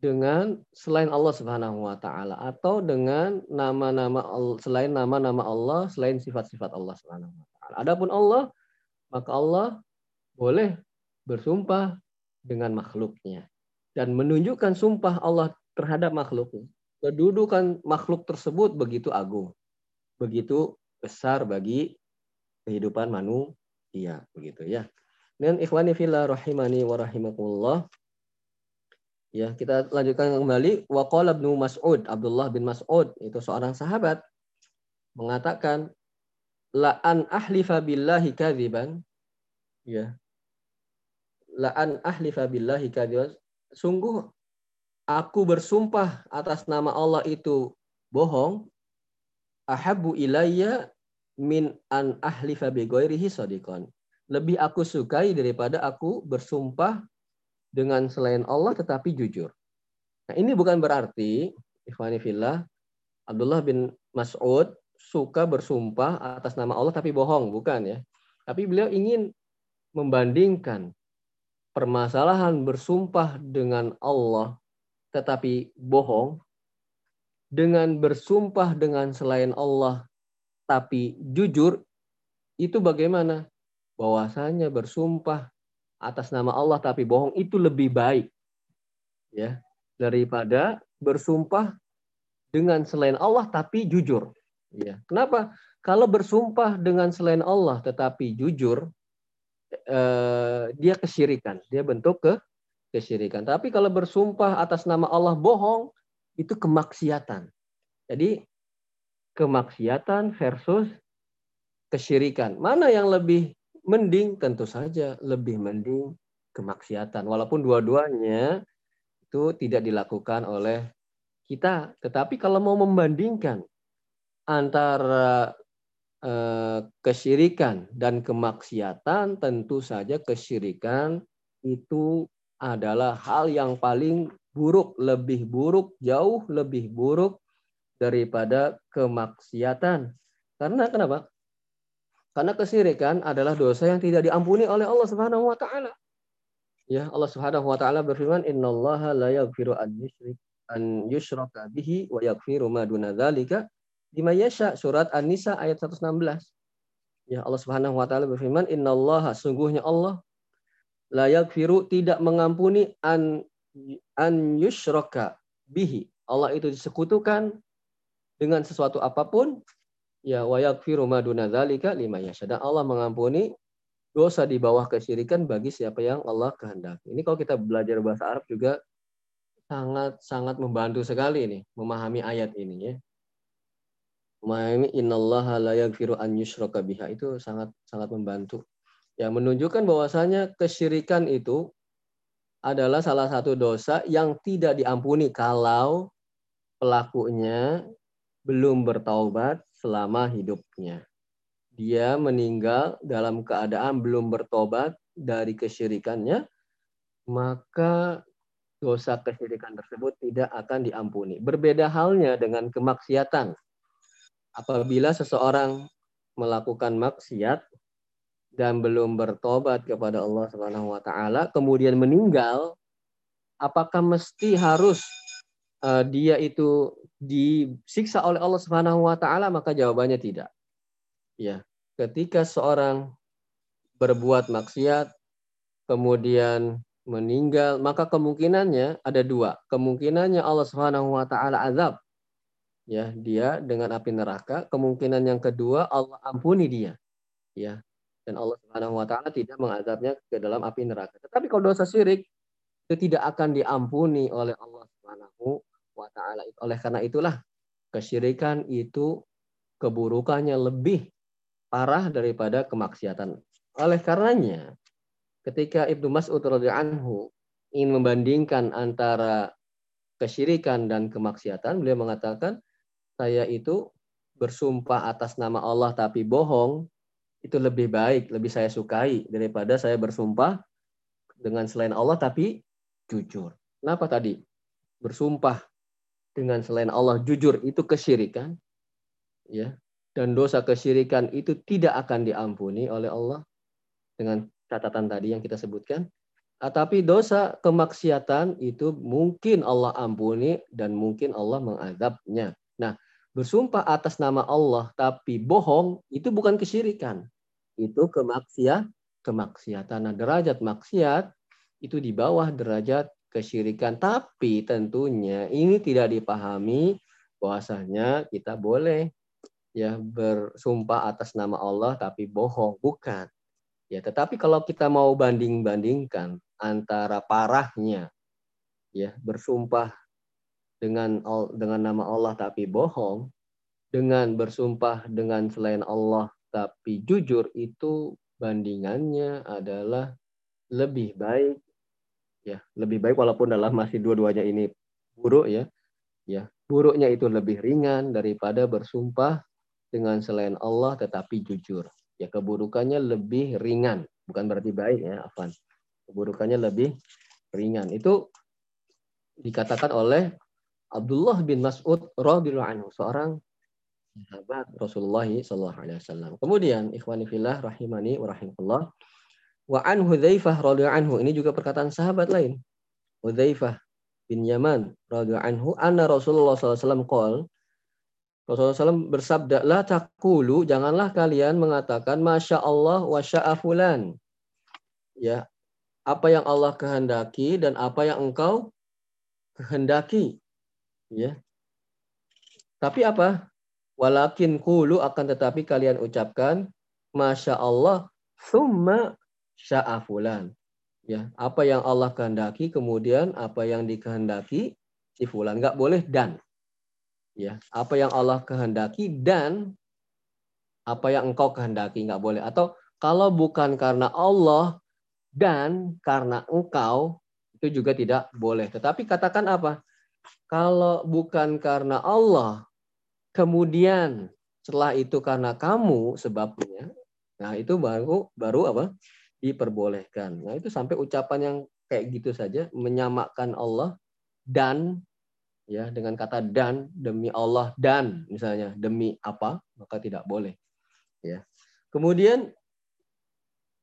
dengan selain Allah Subhanahu wa taala atau dengan nama-nama selain nama-nama Allah, selain sifat-sifat Allah Subhanahu wa taala. Adapun Allah maka Allah boleh bersumpah dengan makhluknya dan menunjukkan sumpah Allah terhadap makhluknya. Kedudukan makhluk tersebut begitu agung, begitu besar bagi kehidupan manusia, begitu ya. Dan ikhwani fillah rahimani wa rahimakumullah. Ya, kita lanjutkan kembali. Wa qala Ibnu Mas'ud, Abdullah bin Mas'ud itu seorang sahabat mengatakan la an ahlifa billahi kadziban ya la an ahlifa billahi kadziban sungguh aku bersumpah atas nama Allah itu bohong ahabu ilayya min an ahlifa bi sadiqan. Lebih aku sukai daripada aku bersumpah dengan selain Allah tetapi jujur. Nah ini bukan berarti ikhwani fillah Abdullah bin Mas'ud suka bersumpah atas nama Allah tapi bohong, bukan ya. Tapi beliau ingin membandingkan permasalahan bersumpah dengan Allah tetapi bohong dengan bersumpah dengan selain Allah tapi jujur itu bagaimana? Bahwasanya bersumpah atas nama Allah tapi bohong itu lebih baik ya daripada bersumpah dengan selain Allah tapi jujur. Ya. Kenapa? Kalau bersumpah dengan selain Allah tetapi jujur, eh, dia kesyirikan, dia bentuk ke kesyirikan. Tapi kalau bersumpah atas nama Allah bohong, itu kemaksiatan. Jadi kemaksiatan versus kesyirikan. Mana yang lebih mending? Tentu saja lebih mending kemaksiatan. Walaupun dua-duanya itu tidak dilakukan oleh kita. Tetapi kalau mau membandingkan antara eh, kesyirikan dan kemaksiatan tentu saja kesyirikan itu adalah hal yang paling buruk, lebih buruk, jauh lebih buruk daripada kemaksiatan. Karena kenapa? Karena kesyirikan adalah dosa yang tidak diampuni oleh Allah Subhanahu wa taala. Ya, Allah Subhanahu wa taala berfirman, "Innallaha la yaghfiru an an yushraka bihi wa yaghfiru ma duna dzalika Dimayasya surat An-Nisa ayat 116. Ya Allah Subhanahu wa taala berfirman, "Innallaha sungguhnya Allah la yaghfiru tidak mengampuni an an yusyraka bihi." Allah itu disekutukan dengan sesuatu apa pun Ya wa yaghfiru ma duna dzalika liman yasha. Dan Allah mengampuni dosa di bawah kesyirikan bagi siapa yang Allah kehendaki. Ini kalau kita belajar bahasa Arab juga sangat sangat membantu sekali ini memahami ayat ini ya. Memahami innallaha la yaghfiru an yushraka biha itu sangat sangat membantu. Ya menunjukkan bahwasanya kesyirikan itu adalah salah satu dosa yang tidak diampuni kalau pelakunya belum bertaubat selama hidupnya. Dia meninggal dalam keadaan belum bertobat dari kesyirikannya, maka dosa kesyirikan tersebut tidak akan diampuni. Berbeda halnya dengan kemaksiatan. Apabila seseorang melakukan maksiat dan belum bertobat kepada Allah Subhanahu wa taala kemudian meninggal apakah mesti harus uh, dia itu disiksa oleh Allah Subhanahu wa taala maka jawabannya tidak. Ya, ketika seorang berbuat maksiat kemudian meninggal maka kemungkinannya ada dua. Kemungkinannya Allah Subhanahu wa taala azab ya dia dengan api neraka, kemungkinan yang kedua Allah ampuni dia. Ya, dan Allah Subhanahu wa taala tidak mengazabnya ke dalam api neraka. Tetapi kalau dosa syirik itu tidak akan diampuni oleh Allah Subhanahu wa taala. Oleh karena itulah kesyirikan itu keburukannya lebih parah daripada kemaksiatan. Oleh karenanya ketika Ibnu Mas'ud radhiyallahu anhu ingin membandingkan antara kesyirikan dan kemaksiatan, beliau mengatakan saya itu bersumpah atas nama Allah tapi bohong itu lebih baik, lebih saya sukai daripada saya bersumpah dengan selain Allah tapi jujur. Kenapa tadi? Bersumpah dengan selain Allah jujur itu kesyirikan. Ya. Dan dosa kesyirikan itu tidak akan diampuni oleh Allah dengan catatan tadi yang kita sebutkan. Ah, tapi dosa kemaksiatan itu mungkin Allah ampuni dan mungkin Allah mengadabnya. Nah, bersumpah atas nama Allah tapi bohong itu bukan kesyirikan itu kemaksiat kemaksiatan. Nah, derajat maksiat itu di bawah derajat kesyirikan. Tapi tentunya ini tidak dipahami bahwasanya kita boleh ya bersumpah atas nama Allah tapi bohong, bukan. Ya, tetapi kalau kita mau banding-bandingkan antara parahnya ya bersumpah dengan dengan nama Allah tapi bohong dengan bersumpah dengan selain Allah tapi jujur itu bandingannya adalah lebih baik ya lebih baik walaupun dalam masih dua-duanya ini buruk ya ya buruknya itu lebih ringan daripada bersumpah dengan selain Allah tetapi jujur ya keburukannya lebih ringan bukan berarti baik ya Afan keburukannya lebih ringan itu dikatakan oleh Abdullah bin Mas'ud radhiyallahu anhu seorang sahabat Rasulullah sallallahu alaihi wasallam. Kemudian ikhwani fillah rahimani wa. Wa an Hudzaifah radhiyallahu anhu ini juga perkataan sahabat lain. Hudzaifah bin Yaman radhiyallahu anhu anna Rasulullah sallallahu alaihi wasallam qol Rasulullah SAW bersabda, La takulu, janganlah kalian mengatakan, Masya Allah wa sya'a fulan. Ya, apa yang Allah kehendaki dan apa yang engkau kehendaki. Ya. Tapi apa? Walakin kulu akan tetapi kalian ucapkan Masya Allah summa sya'afulan. Ya, apa yang Allah kehendaki kemudian apa yang dikehendaki si fulan. Nggak boleh dan. Ya apa yang Allah kehendaki dan apa yang engkau kehendaki nggak boleh. Atau kalau bukan karena Allah dan karena engkau itu juga tidak boleh. Tetapi katakan apa? Kalau bukan karena Allah kemudian setelah itu karena kamu sebabnya, nah itu baru baru apa? Diperbolehkan. Nah, itu sampai ucapan yang kayak gitu saja menyamakan Allah dan ya dengan kata dan demi Allah dan misalnya demi apa maka tidak boleh ya. Kemudian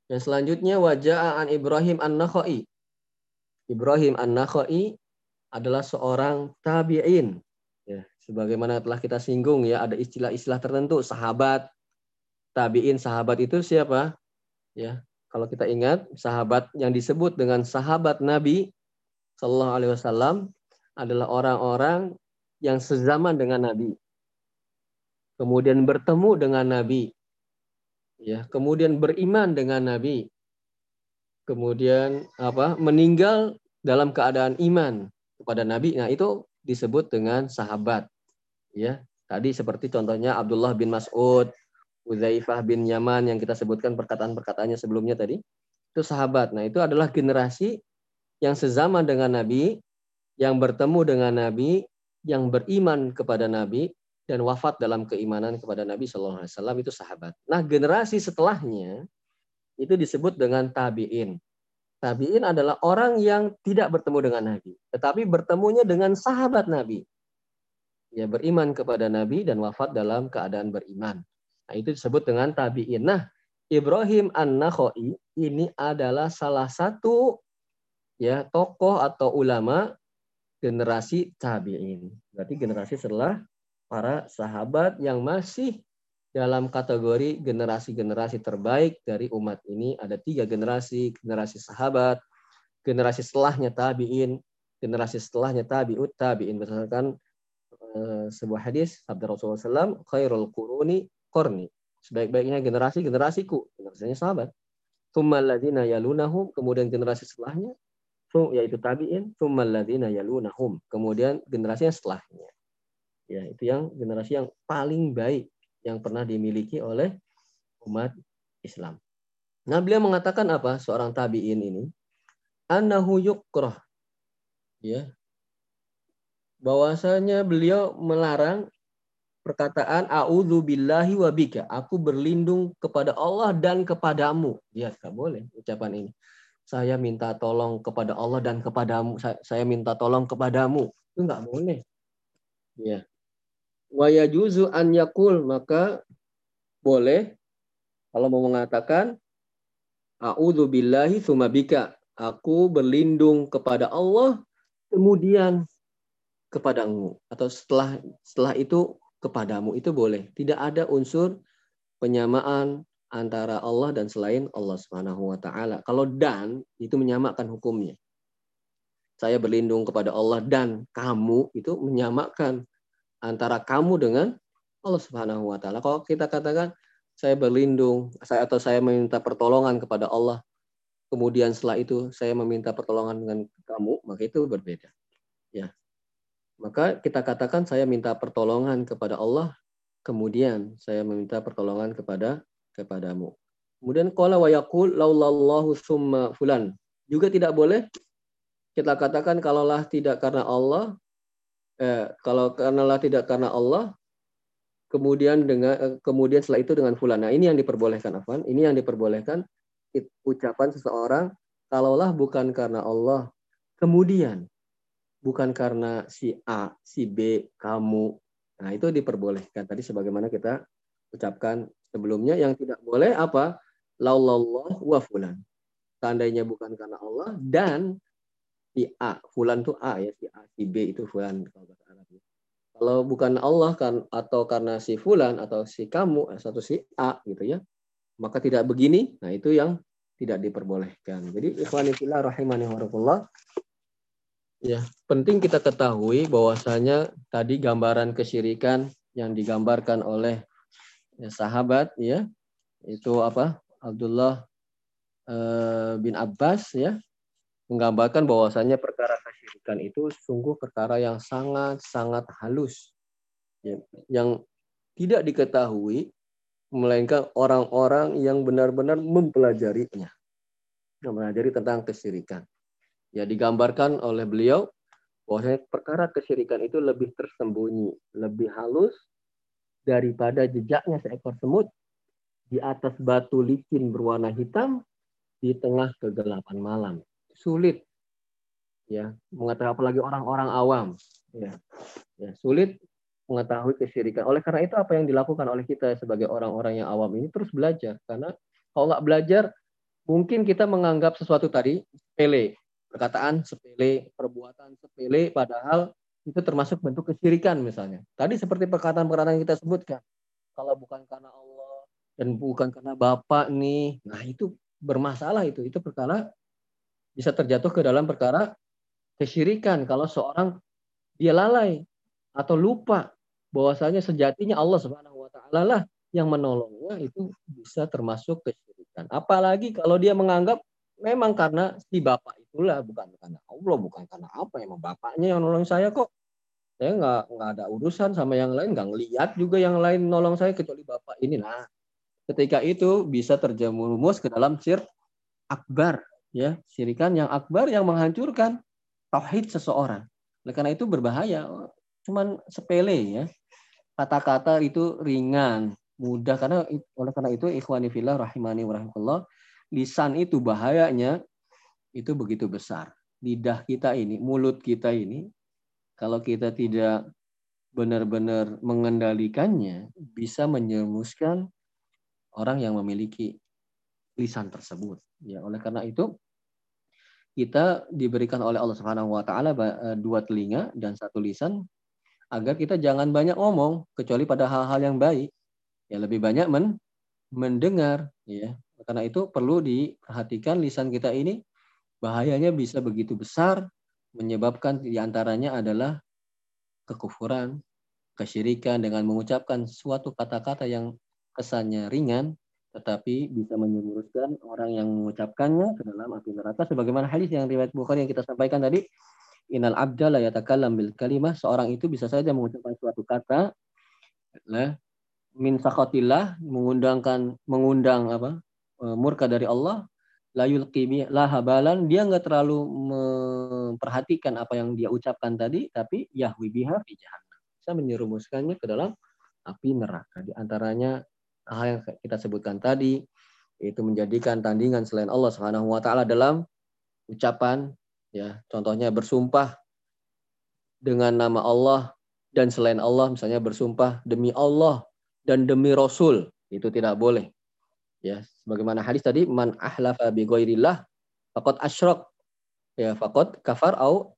yang selanjutnya wajah an Ibrahim an Nakhai Ibrahim an Nakhai adalah seorang tabi'in ya. Sebagaimana telah kita singgung ya ada istilah-istilah tertentu sahabat. Tabiin sahabat itu siapa? Ya kalau kita ingat sahabat yang disebut dengan sahabat Nabi Shallallahu Alaihi Wasallam adalah orang-orang yang sezaman dengan Nabi kemudian bertemu dengan Nabi, ya, kemudian beriman dengan Nabi, kemudian apa? meninggal dalam keadaan iman kepada Nabi. Nah, itu disebut dengan sahabat. Ya, tadi seperti contohnya Abdullah bin Mas'ud, Uzaifah bin Yaman yang kita sebutkan perkataan-perkataannya sebelumnya tadi. Itu sahabat. Nah, itu adalah generasi yang sezaman dengan Nabi, yang bertemu dengan Nabi, yang beriman kepada Nabi dan wafat dalam keimanan kepada Nabi Shallallahu Alaihi Wasallam itu sahabat. Nah, generasi setelahnya itu disebut dengan tabiin. Tabiin adalah orang yang tidak bertemu dengan Nabi, tetapi bertemunya dengan sahabat Nabi. Ya beriman kepada Nabi dan wafat dalam keadaan beriman. Nah, itu disebut dengan tabiin. Nah, Ibrahim An-Nakhai ini adalah salah satu ya tokoh atau ulama generasi tabiin. Berarti generasi setelah para sahabat yang masih dalam kategori generasi-generasi terbaik dari umat ini ada tiga generasi generasi sahabat generasi setelahnya tabiin generasi setelahnya tabiut tabiin berdasarkan uh, sebuah hadis sabda Rasulullah SAW khairul quruni korni sebaik-baiknya generasi generasiku generasinya sahabat Thummal ladina yalunahum kemudian generasi setelahnya yaitu tabiin Thummal ladina yalunahum kemudian generasi setelahnya ya itu yang generasi yang paling baik yang pernah dimiliki oleh umat Islam. Nah, beliau mengatakan apa? Seorang tabi'in ini annahu yukrah. Ya. Bahwasanya beliau melarang perkataan a'udzu billahi wa bika. Aku berlindung kepada Allah dan kepadamu. Ya, enggak boleh ucapan ini. Saya minta tolong kepada Allah dan kepadamu. Saya, saya minta tolong kepadamu. Itu enggak boleh. Ya wa yajuzu an yakul maka boleh kalau mau mengatakan a'udzu billahi tsumma bika aku berlindung kepada Allah kemudian kepadamu atau setelah setelah itu kepadamu itu boleh tidak ada unsur penyamaan antara Allah dan selain Allah Subhanahu wa taala kalau dan itu menyamakan hukumnya saya berlindung kepada Allah dan kamu itu menyamakan antara kamu dengan Allah Subhanahu wa taala. Kalau kita katakan saya berlindung, saya atau saya meminta pertolongan kepada Allah, kemudian setelah itu saya meminta pertolongan dengan kamu, maka itu berbeda. Ya. Maka kita katakan saya minta pertolongan kepada Allah, kemudian saya meminta pertolongan kepada kepadamu. Kemudian qala wa yaqul laulallahu summa fulan. Juga tidak boleh kita katakan kalaulah tidak karena Allah, eh, kalau karenalah tidak karena Allah, kemudian dengan eh, kemudian setelah itu dengan fulan. Nah, ini yang diperbolehkan Afwan. Ini yang diperbolehkan ucapan seseorang kalaulah bukan karena Allah, kemudian bukan karena si A, si B, kamu. Nah, itu diperbolehkan tadi sebagaimana kita ucapkan sebelumnya yang tidak boleh apa? Laulallah wa fulan. Tandanya bukan karena Allah dan si A, fulan tuh A ya, si A, si B itu fulan kalau bahasa Arab. Ya. Kalau bukan Allah kan atau karena si fulan atau si kamu atau si A gitu ya, maka tidak begini. Nah, itu yang tidak diperbolehkan. Jadi ikhwanillah rahimani wa Ya, penting kita ketahui bahwasanya tadi gambaran kesyirikan yang digambarkan oleh ya, sahabat ya, itu apa? Abdullah eh, bin Abbas ya menggambarkan bahwasanya perkara kesyirikan itu sungguh perkara yang sangat-sangat halus. Ya, yang tidak diketahui melainkan orang-orang yang benar-benar mempelajarinya. Mempelajari tentang kesyirikan ya digambarkan oleh beliau bahwasanya perkara kesyirikan itu lebih tersembunyi lebih halus daripada jejaknya seekor semut di atas batu licin berwarna hitam di tengah kegelapan malam sulit ya mengetahui apalagi orang-orang awam ya. ya sulit mengetahui kesyirikan. Oleh karena itu apa yang dilakukan oleh kita sebagai orang-orang yang awam ini terus belajar karena kalau nggak belajar mungkin kita menganggap sesuatu tadi sepele, perkataan sepele, perbuatan sepele padahal itu termasuk bentuk kesyirikan misalnya. Tadi seperti perkataan-perkataan yang kita sebutkan. Kalau bukan karena Allah dan bukan karena Bapak nih, nah itu bermasalah itu. Itu perkara bisa terjatuh ke dalam perkara kesyirikan kalau seorang dia lalai atau lupa bahwasanya sejatinya Allah Subhanahu wa taala lah yang menolongnya itu bisa termasuk kesyirikan. Apalagi kalau dia menganggap memang karena si bapak itulah bukan karena Allah, bukan karena apa emang bapaknya yang nolong saya kok. Saya nggak nggak ada urusan sama yang lain, nggak ngeliat juga yang lain nolong saya kecuali bapak ini. Nah, ketika itu bisa terjerumus ke dalam sir akbar, ya syirikan yang akbar yang menghancurkan tauhid seseorang. Oleh karena itu berbahaya. Cuman sepele ya. Kata-kata itu ringan, mudah karena oleh karena itu ikhwani fillah rahimani wa lisan itu bahayanya itu begitu besar. Lidah kita ini, mulut kita ini kalau kita tidak benar-benar mengendalikannya bisa menyemuskan orang yang memiliki lisan tersebut. Ya, oleh karena itu kita diberikan oleh Allah Subhanahu wa taala eh, dua telinga dan satu lisan agar kita jangan banyak ngomong kecuali pada hal-hal yang baik. Ya lebih banyak men mendengar ya. Karena itu perlu diperhatikan lisan kita ini bahayanya bisa begitu besar menyebabkan di antaranya adalah kekufuran, kesyirikan dengan mengucapkan suatu kata-kata yang kesannya ringan tetapi bisa menyemburuskan orang yang mengucapkannya ke dalam api neraka sebagaimana hadis yang riwayat Bukhari yang kita sampaikan tadi Innal abda la yatakallam bil kalimah. Seorang itu bisa saja mengucapkan suatu kata min sakhatillah mengundangkan mengundang apa? E, murka dari Allah la yulqi habalan dia nggak terlalu memperhatikan apa yang dia ucapkan tadi tapi yahwi biha fi bisa menyerumuskannya ke dalam api neraka. Di antaranya hal yang kita sebutkan tadi itu menjadikan tandingan selain Allah Subhanahu wa taala dalam ucapan ya contohnya bersumpah dengan nama Allah dan selain Allah misalnya bersumpah demi Allah dan demi Rasul itu tidak boleh ya sebagaimana hadis tadi man ahlafa bi ghairillah faqad asyrak ya faqad kafar au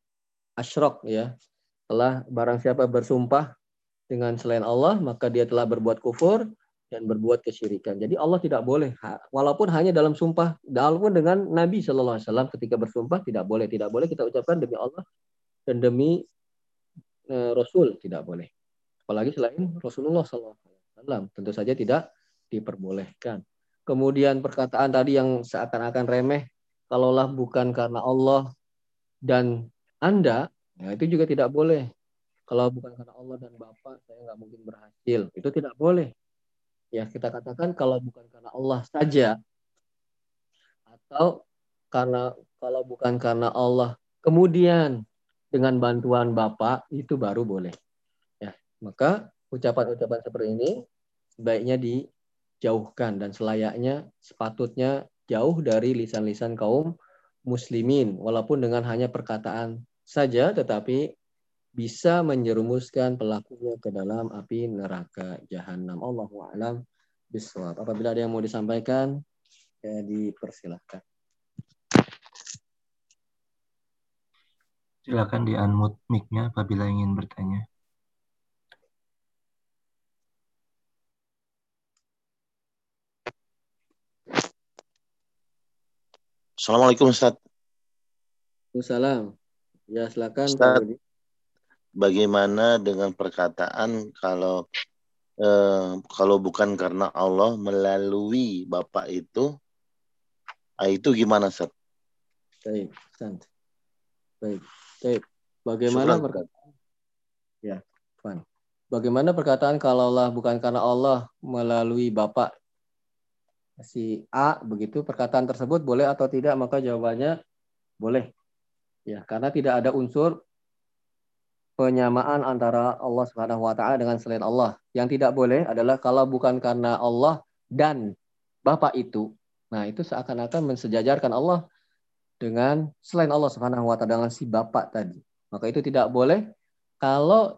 asyrak ya telah barang siapa bersumpah dengan selain Allah maka dia telah berbuat kufur dan berbuat kesyirikan. Jadi Allah tidak boleh, walaupun hanya dalam sumpah, walaupun dengan Nabi Shallallahu Alaihi Wasallam ketika bersumpah tidak boleh, tidak boleh kita ucapkan demi Allah dan demi e, Rasul tidak boleh. Apalagi selain Rasulullah Shallallahu Alaihi Wasallam, tentu saja tidak diperbolehkan. Kemudian perkataan tadi yang seakan-akan remeh, kalaulah bukan karena Allah dan Anda, ya itu juga tidak boleh. Kalau bukan karena Allah dan Bapak, saya nggak mungkin berhasil. Itu tidak boleh ya kita katakan kalau bukan karena Allah saja atau karena kalau bukan karena Allah kemudian dengan bantuan Bapak itu baru boleh ya maka ucapan-ucapan seperti ini sebaiknya dijauhkan dan selayaknya sepatutnya jauh dari lisan-lisan kaum muslimin walaupun dengan hanya perkataan saja tetapi bisa menjerumuskan pelakunya ke dalam api neraka jahanam. Allahu a'lam bishawab. Apabila ada yang mau disampaikan, ya dipersilahkan. Silakan di unmute mic-nya apabila ingin bertanya. Assalamualaikum Ustaz. Waalaikumsalam. Ya silakan Ustaz bagaimana dengan perkataan kalau eh, kalau bukan karena Allah melalui Bapak itu, ah, itu gimana, Seth? Baik, Sant. Baik, baik. Bagaimana perkataan? Ya. Bagaimana perkataan kalaulah bukan karena Allah melalui Bapak si A begitu perkataan tersebut boleh atau tidak maka jawabannya boleh ya karena tidak ada unsur penyamaan antara Allah Subhanahu wa taala dengan selain Allah. Yang tidak boleh adalah kalau bukan karena Allah dan Bapak itu. Nah, itu seakan-akan mensejajarkan Allah dengan selain Allah Subhanahu wa taala dengan si Bapak tadi. Maka itu tidak boleh kalau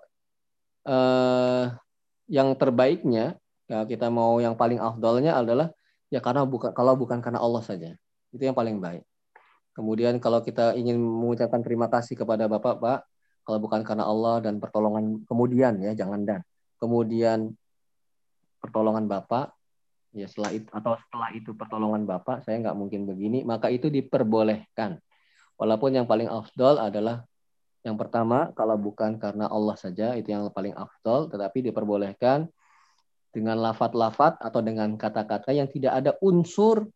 eh, yang terbaiknya ya kita mau yang paling afdolnya adalah ya karena bukan kalau bukan karena Allah saja. Itu yang paling baik. Kemudian kalau kita ingin mengucapkan terima kasih kepada Bapak, Pak, kalau bukan karena Allah dan pertolongan kemudian ya jangan dan kemudian pertolongan Bapak ya setelah itu atau setelah itu pertolongan Bapak saya nggak mungkin begini maka itu diperbolehkan walaupun yang paling afdol adalah yang pertama kalau bukan karena Allah saja itu yang paling afdol tetapi diperbolehkan dengan lafat-lafat atau dengan kata-kata yang tidak ada unsur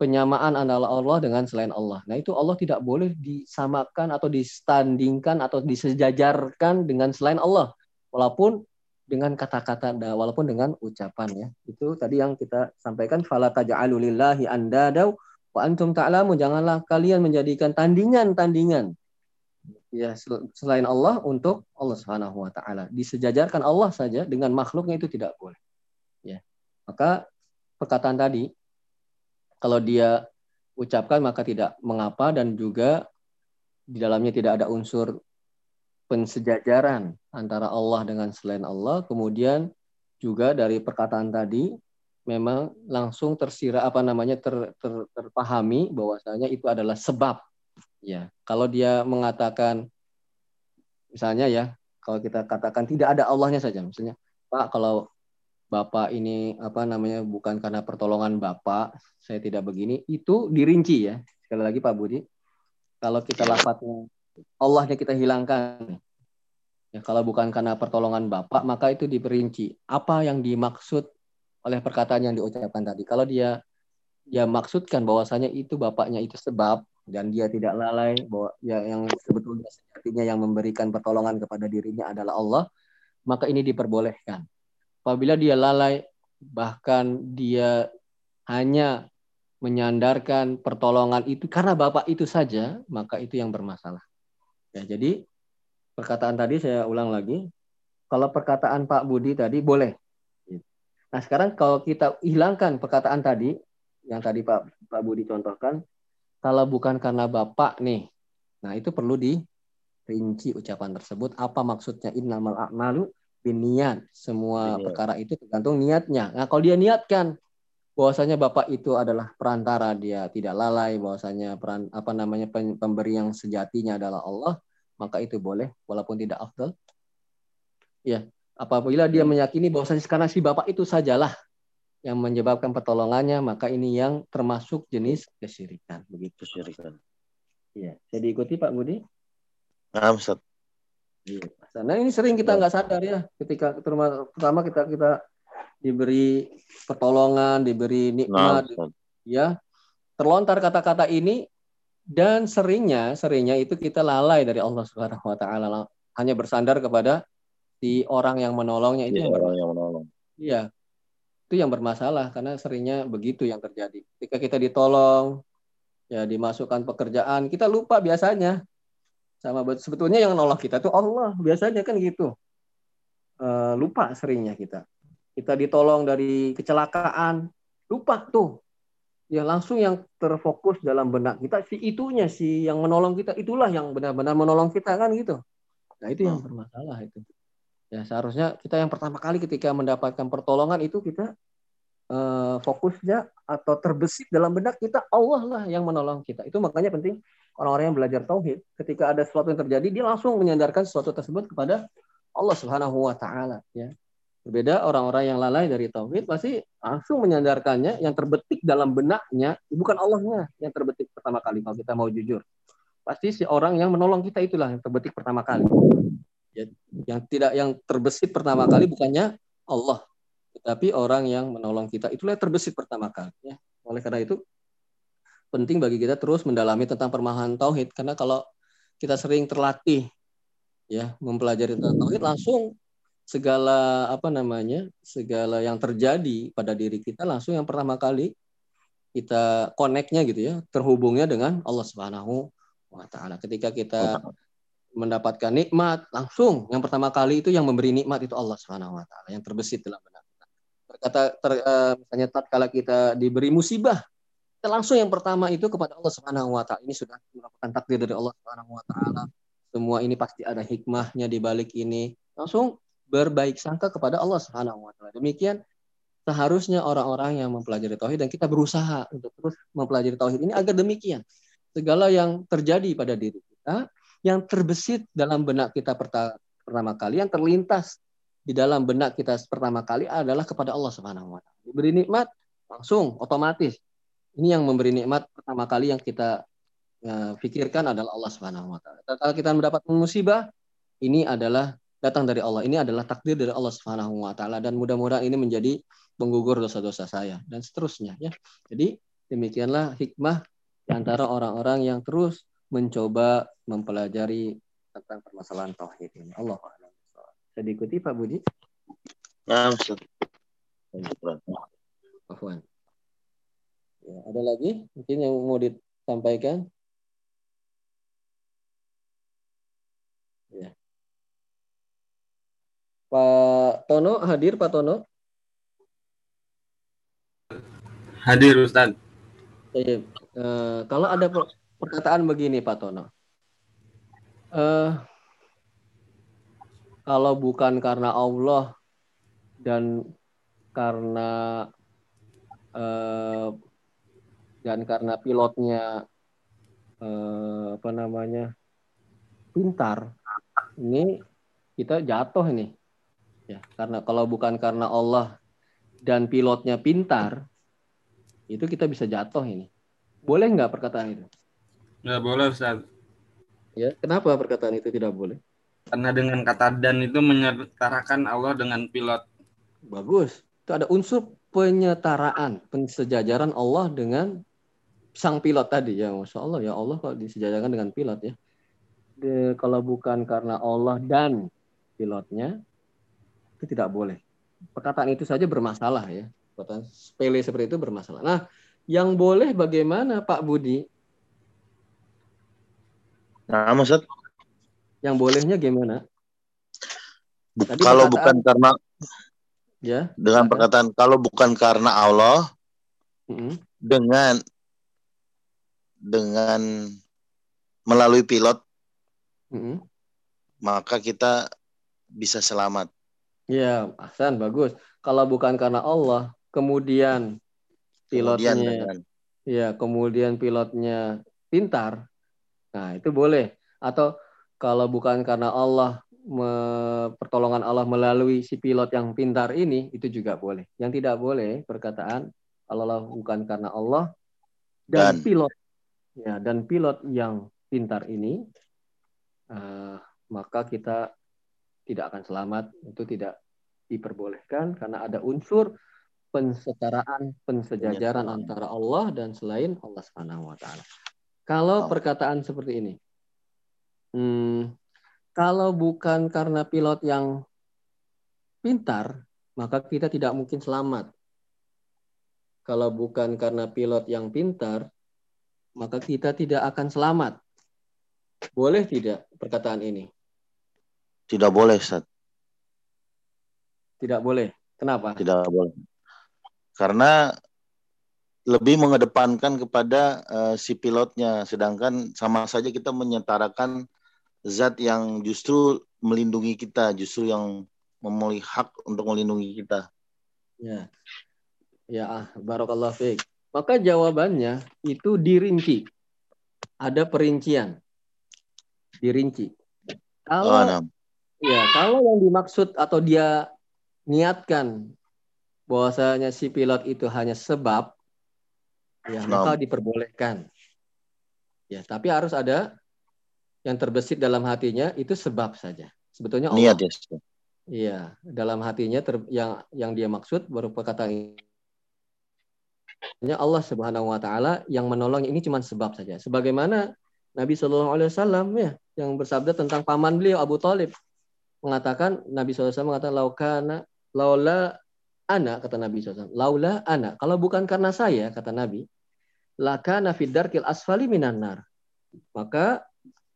penyamaan antara Allah dengan selain Allah. Nah itu Allah tidak boleh disamakan atau distandingkan atau disejajarkan dengan selain Allah. Walaupun dengan kata-kata, walaupun dengan ucapan ya. Itu tadi yang kita sampaikan. Fala taj'alu lillahi andadaw wa antum ta'lamu. Janganlah kalian menjadikan tandingan-tandingan ya selain Allah untuk Allah Subhanahu wa taala. Disejajarkan Allah saja dengan makhluknya itu tidak boleh. Ya. Maka perkataan tadi kalau dia ucapkan maka tidak mengapa dan juga di dalamnya tidak ada unsur pensejajaran antara Allah dengan selain Allah. Kemudian juga dari perkataan tadi memang langsung tersira apa namanya ter, ter, terpahami bahwasanya itu adalah sebab Ya, kalau dia mengatakan misalnya ya, kalau kita katakan tidak ada Allahnya saja, misalnya, Pak, kalau Bapak ini apa namanya bukan karena pertolongan Bapak, saya tidak begini, itu dirinci ya. Sekali lagi Pak Budi, kalau kita lafadznya Allahnya kita hilangkan. Ya, kalau bukan karena pertolongan Bapak, maka itu diperinci. Apa yang dimaksud oleh perkataan yang diucapkan tadi? Kalau dia dia maksudkan bahwasanya itu bapaknya itu sebab, dan dia tidak lalai bahwa ya, yang sebetulnya sejatinya yang memberikan pertolongan kepada dirinya adalah Allah, maka ini diperbolehkan. Apabila dia lalai bahkan dia hanya menyandarkan pertolongan itu karena Bapak itu saja, maka itu yang bermasalah. Ya, jadi perkataan tadi saya ulang lagi, kalau perkataan Pak Budi tadi boleh. Nah sekarang kalau kita hilangkan perkataan tadi, yang tadi Pak Pak Budi contohkan, kalau bukan karena Bapak nih. Nah, itu perlu dirinci ucapan tersebut. Apa maksudnya innamal a'malu biniat. Semua perkara itu tergantung niatnya. Nah, kalau dia niatkan bahwasanya Bapak itu adalah perantara, dia tidak lalai bahwasanya peran apa namanya pemberi yang sejatinya adalah Allah, maka itu boleh walaupun tidak afdal. Ya, apabila dia meyakini bahwasanya sekarang si Bapak itu sajalah yang menyebabkan pertolongannya, maka ini yang termasuk jenis kesyirikan. Begitu. Kesyirikan. Iya. Jadi ikuti Pak Budi. Nah, Ustaz. Iya. Nah ini sering kita nggak sadar ya, ketika pertama kita kita diberi pertolongan, diberi nikmat, nah, ya terlontar kata-kata ini dan seringnya seringnya itu kita lalai dari Allah Subhanahu Wa Taala hanya bersandar kepada si orang yang menolongnya itu ya, yang orang yang menolong. Iya, itu yang bermasalah karena seringnya begitu yang terjadi. Ketika kita ditolong, ya dimasukkan pekerjaan, kita lupa biasanya sama sebetulnya yang nolong kita itu Allah biasanya kan gitu. E, lupa seringnya kita. Kita ditolong dari kecelakaan, lupa tuh. Ya langsung yang terfokus dalam benak kita si itunya si yang menolong kita itulah yang benar-benar menolong kita kan gitu. Nah itu yang hmm. bermasalah itu. Ya seharusnya kita yang pertama kali ketika mendapatkan pertolongan itu kita uh, fokusnya atau terbesit dalam benak kita Allah lah yang menolong kita. Itu makanya penting orang-orang yang belajar tauhid ketika ada sesuatu yang terjadi dia langsung menyandarkan sesuatu tersebut kepada Allah Subhanahu wa taala ya. Berbeda orang-orang yang lalai dari tauhid pasti langsung menyandarkannya yang terbetik dalam benaknya bukan Allahnya yang terbetik pertama kali kalau kita mau jujur. Pasti si orang yang menolong kita itulah yang terbetik pertama kali. Ya, yang tidak yang terbesit pertama kali bukannya Allah, tetapi orang yang menolong kita itulah yang terbesit pertama kali. Ya. Oleh karena itu penting bagi kita terus mendalami tentang permahan tauhid karena kalau kita sering terlatih ya mempelajari tentang tauhid langsung segala apa namanya segala yang terjadi pada diri kita langsung yang pertama kali kita koneknya gitu ya terhubungnya dengan Allah Subhanahu wa taala ketika kita mendapatkan nikmat langsung yang pertama kali itu yang memberi nikmat itu Allah Subhanahu wa taala yang terbesit dalam benak kita. Berkata ter, uh, misalnya tatkala kita diberi musibah kita langsung yang pertama itu kepada Allah Subhanahu wa taala. Ini sudah merupakan takdir dari Allah Subhanahu wa taala. Semua ini pasti ada hikmahnya di balik ini. Langsung berbaik sangka kepada Allah Subhanahu wa taala. Demikian seharusnya orang-orang yang mempelajari tauhid dan kita berusaha untuk terus mempelajari tauhid ini agar demikian segala yang terjadi pada diri kita yang terbesit dalam benak kita pertama kali, yang terlintas di dalam benak kita pertama kali adalah kepada Allah Subhanahu wa taala. Nikmat langsung otomatis. Ini yang memberi nikmat pertama kali yang kita ya, pikirkan adalah Allah Subhanahu wa taala. Kalau kita mendapat musibah, ini adalah datang dari Allah. Ini adalah takdir dari Allah Subhanahu wa dan mudah-mudahan ini menjadi penggugur dosa-dosa saya dan seterusnya ya. Jadi demikianlah hikmah antara orang-orang yang terus mencoba mempelajari tentang permasalahan tauhid ini. Allah Saya diikuti Pak Budi? Nah. Afwan. Ya, ada lagi mungkin yang mau disampaikan? Ya. Pak Tono hadir Pak Tono? Hadir Ustaz. Ya, uh, kalau ada perkataan begini Pak Tono. Uh, kalau bukan karena Allah dan karena uh, dan karena pilotnya eh, apa namanya pintar ini kita jatuh ini. Ya karena kalau bukan karena Allah dan pilotnya pintar itu kita bisa jatuh ini. Boleh nggak perkataan itu nggak boleh Ustaz. Ya kenapa perkataan itu tidak boleh? Karena dengan kata dan itu menyetarakan Allah dengan pilot. Bagus. Itu ada unsur penyetaraan pensejajaran Allah dengan sang pilot tadi. Ya masya Allah. Ya Allah kalau disejajarkan dengan pilot ya. De, kalau bukan karena Allah dan pilotnya itu tidak boleh. Perkataan itu saja bermasalah ya. Perkataan sepele seperti itu bermasalah. Nah yang boleh bagaimana Pak Budi nah maksud yang bolehnya gimana Tadi kalau bukan karena ya dengan perkataan kalau bukan karena Allah mm -hmm. dengan dengan melalui pilot, mm-hmm. maka kita bisa selamat. Ya, Hasan bagus. Kalau bukan karena Allah, kemudian pilotnya, kemudian dengan... ya, kemudian pilotnya pintar, nah itu boleh. Atau kalau bukan karena Allah, me, pertolongan Allah melalui si pilot yang pintar ini, itu juga boleh. Yang tidak boleh perkataan Allah bukan karena Allah dan, dan pilot ya dan pilot yang pintar ini uh, maka kita tidak akan selamat itu tidak diperbolehkan karena ada unsur pensetaraan pensejajaran antara Allah dan selain Allah Subhanahu wa taala. Kalau perkataan seperti ini hmm, kalau bukan karena pilot yang pintar maka kita tidak mungkin selamat. Kalau bukan karena pilot yang pintar maka kita tidak akan selamat. Boleh tidak perkataan ini? Tidak boleh, Ustaz. Tidak boleh. Kenapa? Tidak boleh. Karena lebih mengedepankan kepada uh, si pilotnya, sedangkan sama saja kita menyetarakan zat yang justru melindungi kita, justru yang memiliki hak untuk melindungi kita. Ya, ya, ah, barokallah. Maka jawabannya itu dirinci. Ada perincian. Dirinci. Kalau oh, ya, kalau yang dimaksud atau dia niatkan bahwasanya si pilot itu hanya sebab ya no. maka diperbolehkan. Ya, tapi harus ada yang terbesit dalam hatinya itu sebab saja. Sebetulnya Allah. Niat ya. Iya, dalam hatinya ter, yang yang dia maksud baru perkataan hanya Allah Subhanahu wa taala yang menolong ini cuma sebab saja. Sebagaimana Nabi Shallallahu alaihi wasallam ya yang bersabda tentang paman beliau Abu Talib mengatakan Nabi SAW mengatakan laukana laula ana kata Nabi SAW laula ana kalau bukan karena saya kata Nabi laka nafidar kil asfali minan nar maka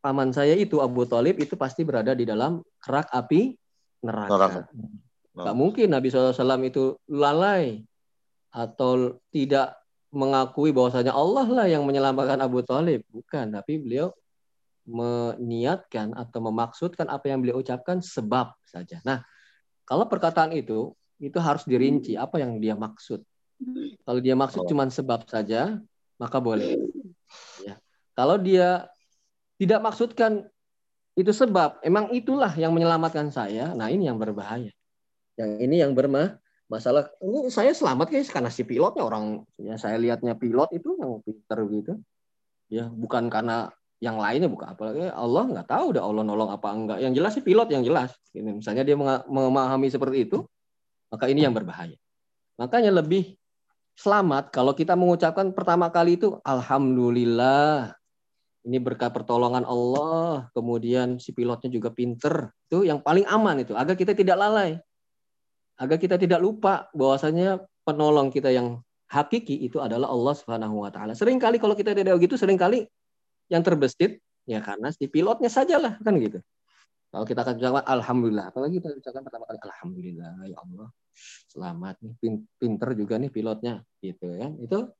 paman saya itu Abu Talib itu pasti berada di dalam kerak api neraka. neraka. Gak mungkin Nabi SAW itu lalai atau tidak mengakui bahwasanya Allah lah yang menyelamatkan Abu Talib. Bukan, tapi beliau meniatkan atau memaksudkan apa yang beliau ucapkan sebab saja. Nah, kalau perkataan itu, itu harus dirinci apa yang dia maksud. Kalau dia maksud cuma sebab saja, maka boleh. Ya. Kalau dia tidak maksudkan itu sebab, emang itulah yang menyelamatkan saya. Nah, ini yang berbahaya. Yang ini yang bermah masalah ini saya selamat guys karena si pilotnya orang ya saya lihatnya pilot itu yang pinter gitu ya bukan karena yang lainnya bukan apalagi Allah nggak tahu udah Allah nolong apa enggak. Yang jelas sih pilot yang jelas. Ini misalnya dia memahami seperti itu, maka ini yang berbahaya. Makanya lebih selamat kalau kita mengucapkan pertama kali itu alhamdulillah. Ini berkat pertolongan Allah, kemudian si pilotnya juga pinter. Itu yang paling aman itu, agar kita tidak lalai. Agar kita tidak lupa bahwasanya penolong kita yang hakiki itu adalah Allah Subhanahu wa taala. Seringkali kalau kita tidak begitu, sering kali yang terbesit ya karena si pilotnya sajalah kan gitu. Kalau kita akan ucapkan alhamdulillah, apalagi kita ucapkan pertama kali alhamdulillah ya Allah. Selamat nih pin- pinter juga nih pilotnya gitu ya. Itu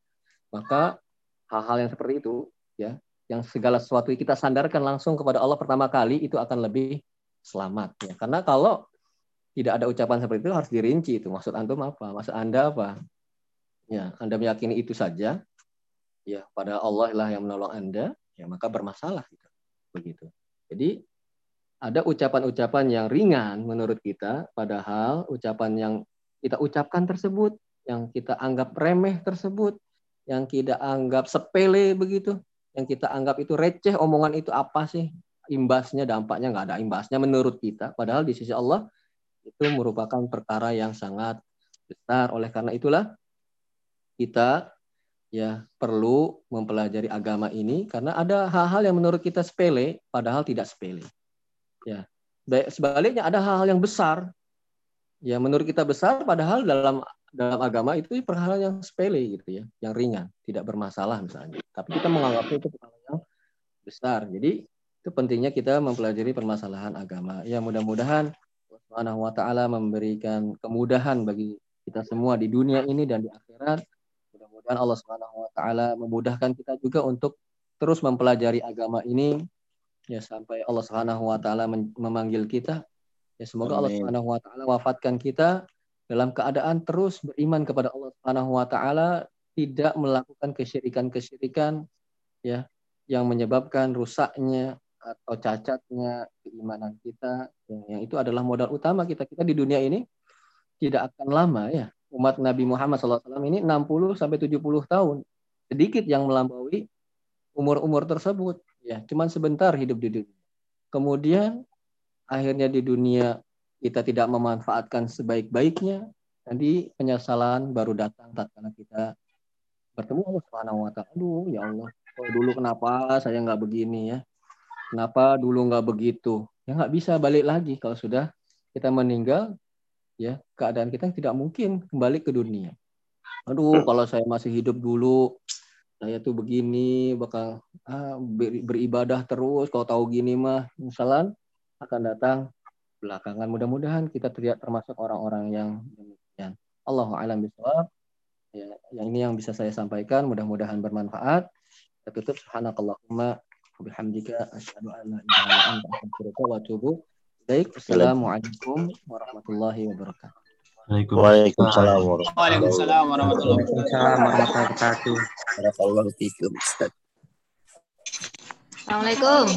maka hal-hal yang seperti itu ya, yang segala sesuatu kita sandarkan langsung kepada Allah pertama kali itu akan lebih selamat ya. Karena kalau tidak ada ucapan seperti itu harus dirinci itu. Maksud antum apa? Maksud Anda apa? Ya, Anda meyakini itu saja ya pada Allah lah yang menolong Anda, ya maka bermasalah gitu. Begitu. Jadi ada ucapan-ucapan yang ringan menurut kita, padahal ucapan yang kita ucapkan tersebut, yang kita anggap remeh tersebut, yang kita anggap sepele begitu, yang kita anggap itu receh, omongan itu apa sih? Imbasnya, dampaknya nggak ada imbasnya menurut kita. Padahal di sisi Allah itu merupakan perkara yang sangat besar. Oleh karena itulah kita ya perlu mempelajari agama ini karena ada hal-hal yang menurut kita sepele padahal tidak sepele. Ya. Baik sebaliknya ada hal-hal yang besar ya menurut kita besar padahal dalam dalam agama itu perkara yang sepele gitu ya, yang ringan, tidak bermasalah misalnya. Tapi kita menganggapnya itu perkara yang besar. Jadi itu pentingnya kita mempelajari permasalahan agama. Ya mudah-mudahan Allah wa taala memberikan kemudahan bagi kita semua di dunia ini dan di akhirat. Mudah-mudahan Allah Subhanahu wa taala memudahkan kita juga untuk terus mempelajari agama ini ya sampai Allah Subhanahu wa taala memanggil kita. Ya semoga Allah Amin. Subhanahu wa taala wafatkan kita dalam keadaan terus beriman kepada Allah Subhanahu wa taala, tidak melakukan kesyirikan-kesyirikan ya yang menyebabkan rusaknya atau cacatnya keimanan kita yang, yang itu adalah modal utama kita kita di dunia ini tidak akan lama ya umat Nabi Muhammad SAW ini 60 sampai 70 tahun sedikit yang melampaui umur-umur tersebut ya cuman sebentar hidup di dunia. Kemudian akhirnya di dunia kita tidak memanfaatkan sebaik-baiknya nanti penyesalan baru datang tatkala kita bertemu Allah Subhanahu wa taala. Aduh ya Allah kok dulu kenapa saya nggak begini ya? Kenapa dulu nggak begitu? Ya nggak bisa balik lagi kalau sudah kita meninggal ya keadaan kita tidak mungkin kembali ke dunia. Aduh kalau saya masih hidup dulu saya tuh begini bakal ah, ber- beribadah terus. Kalau tahu gini mah misalnya akan datang. Belakangan mudah-mudahan kita tidak termasuk orang-orang yang demikian. Allah alam bisawab ya yang ini yang bisa saya sampaikan mudah-mudahan bermanfaat. Kita tutup. Subhanakallahumma wabihamdika asyhadu an la ilaha illa anta astaghfiruka wa atubu ilaik. Assalamualaikum warahmatullahi wabarakatuh Waalaikumsalam warahmatullahi Waalaikumsalam warahmatullahi Waalaikumsalam warahmatullahi wabarakatuh. Barakallahu fikum, Ustaz. Assalamualaikum.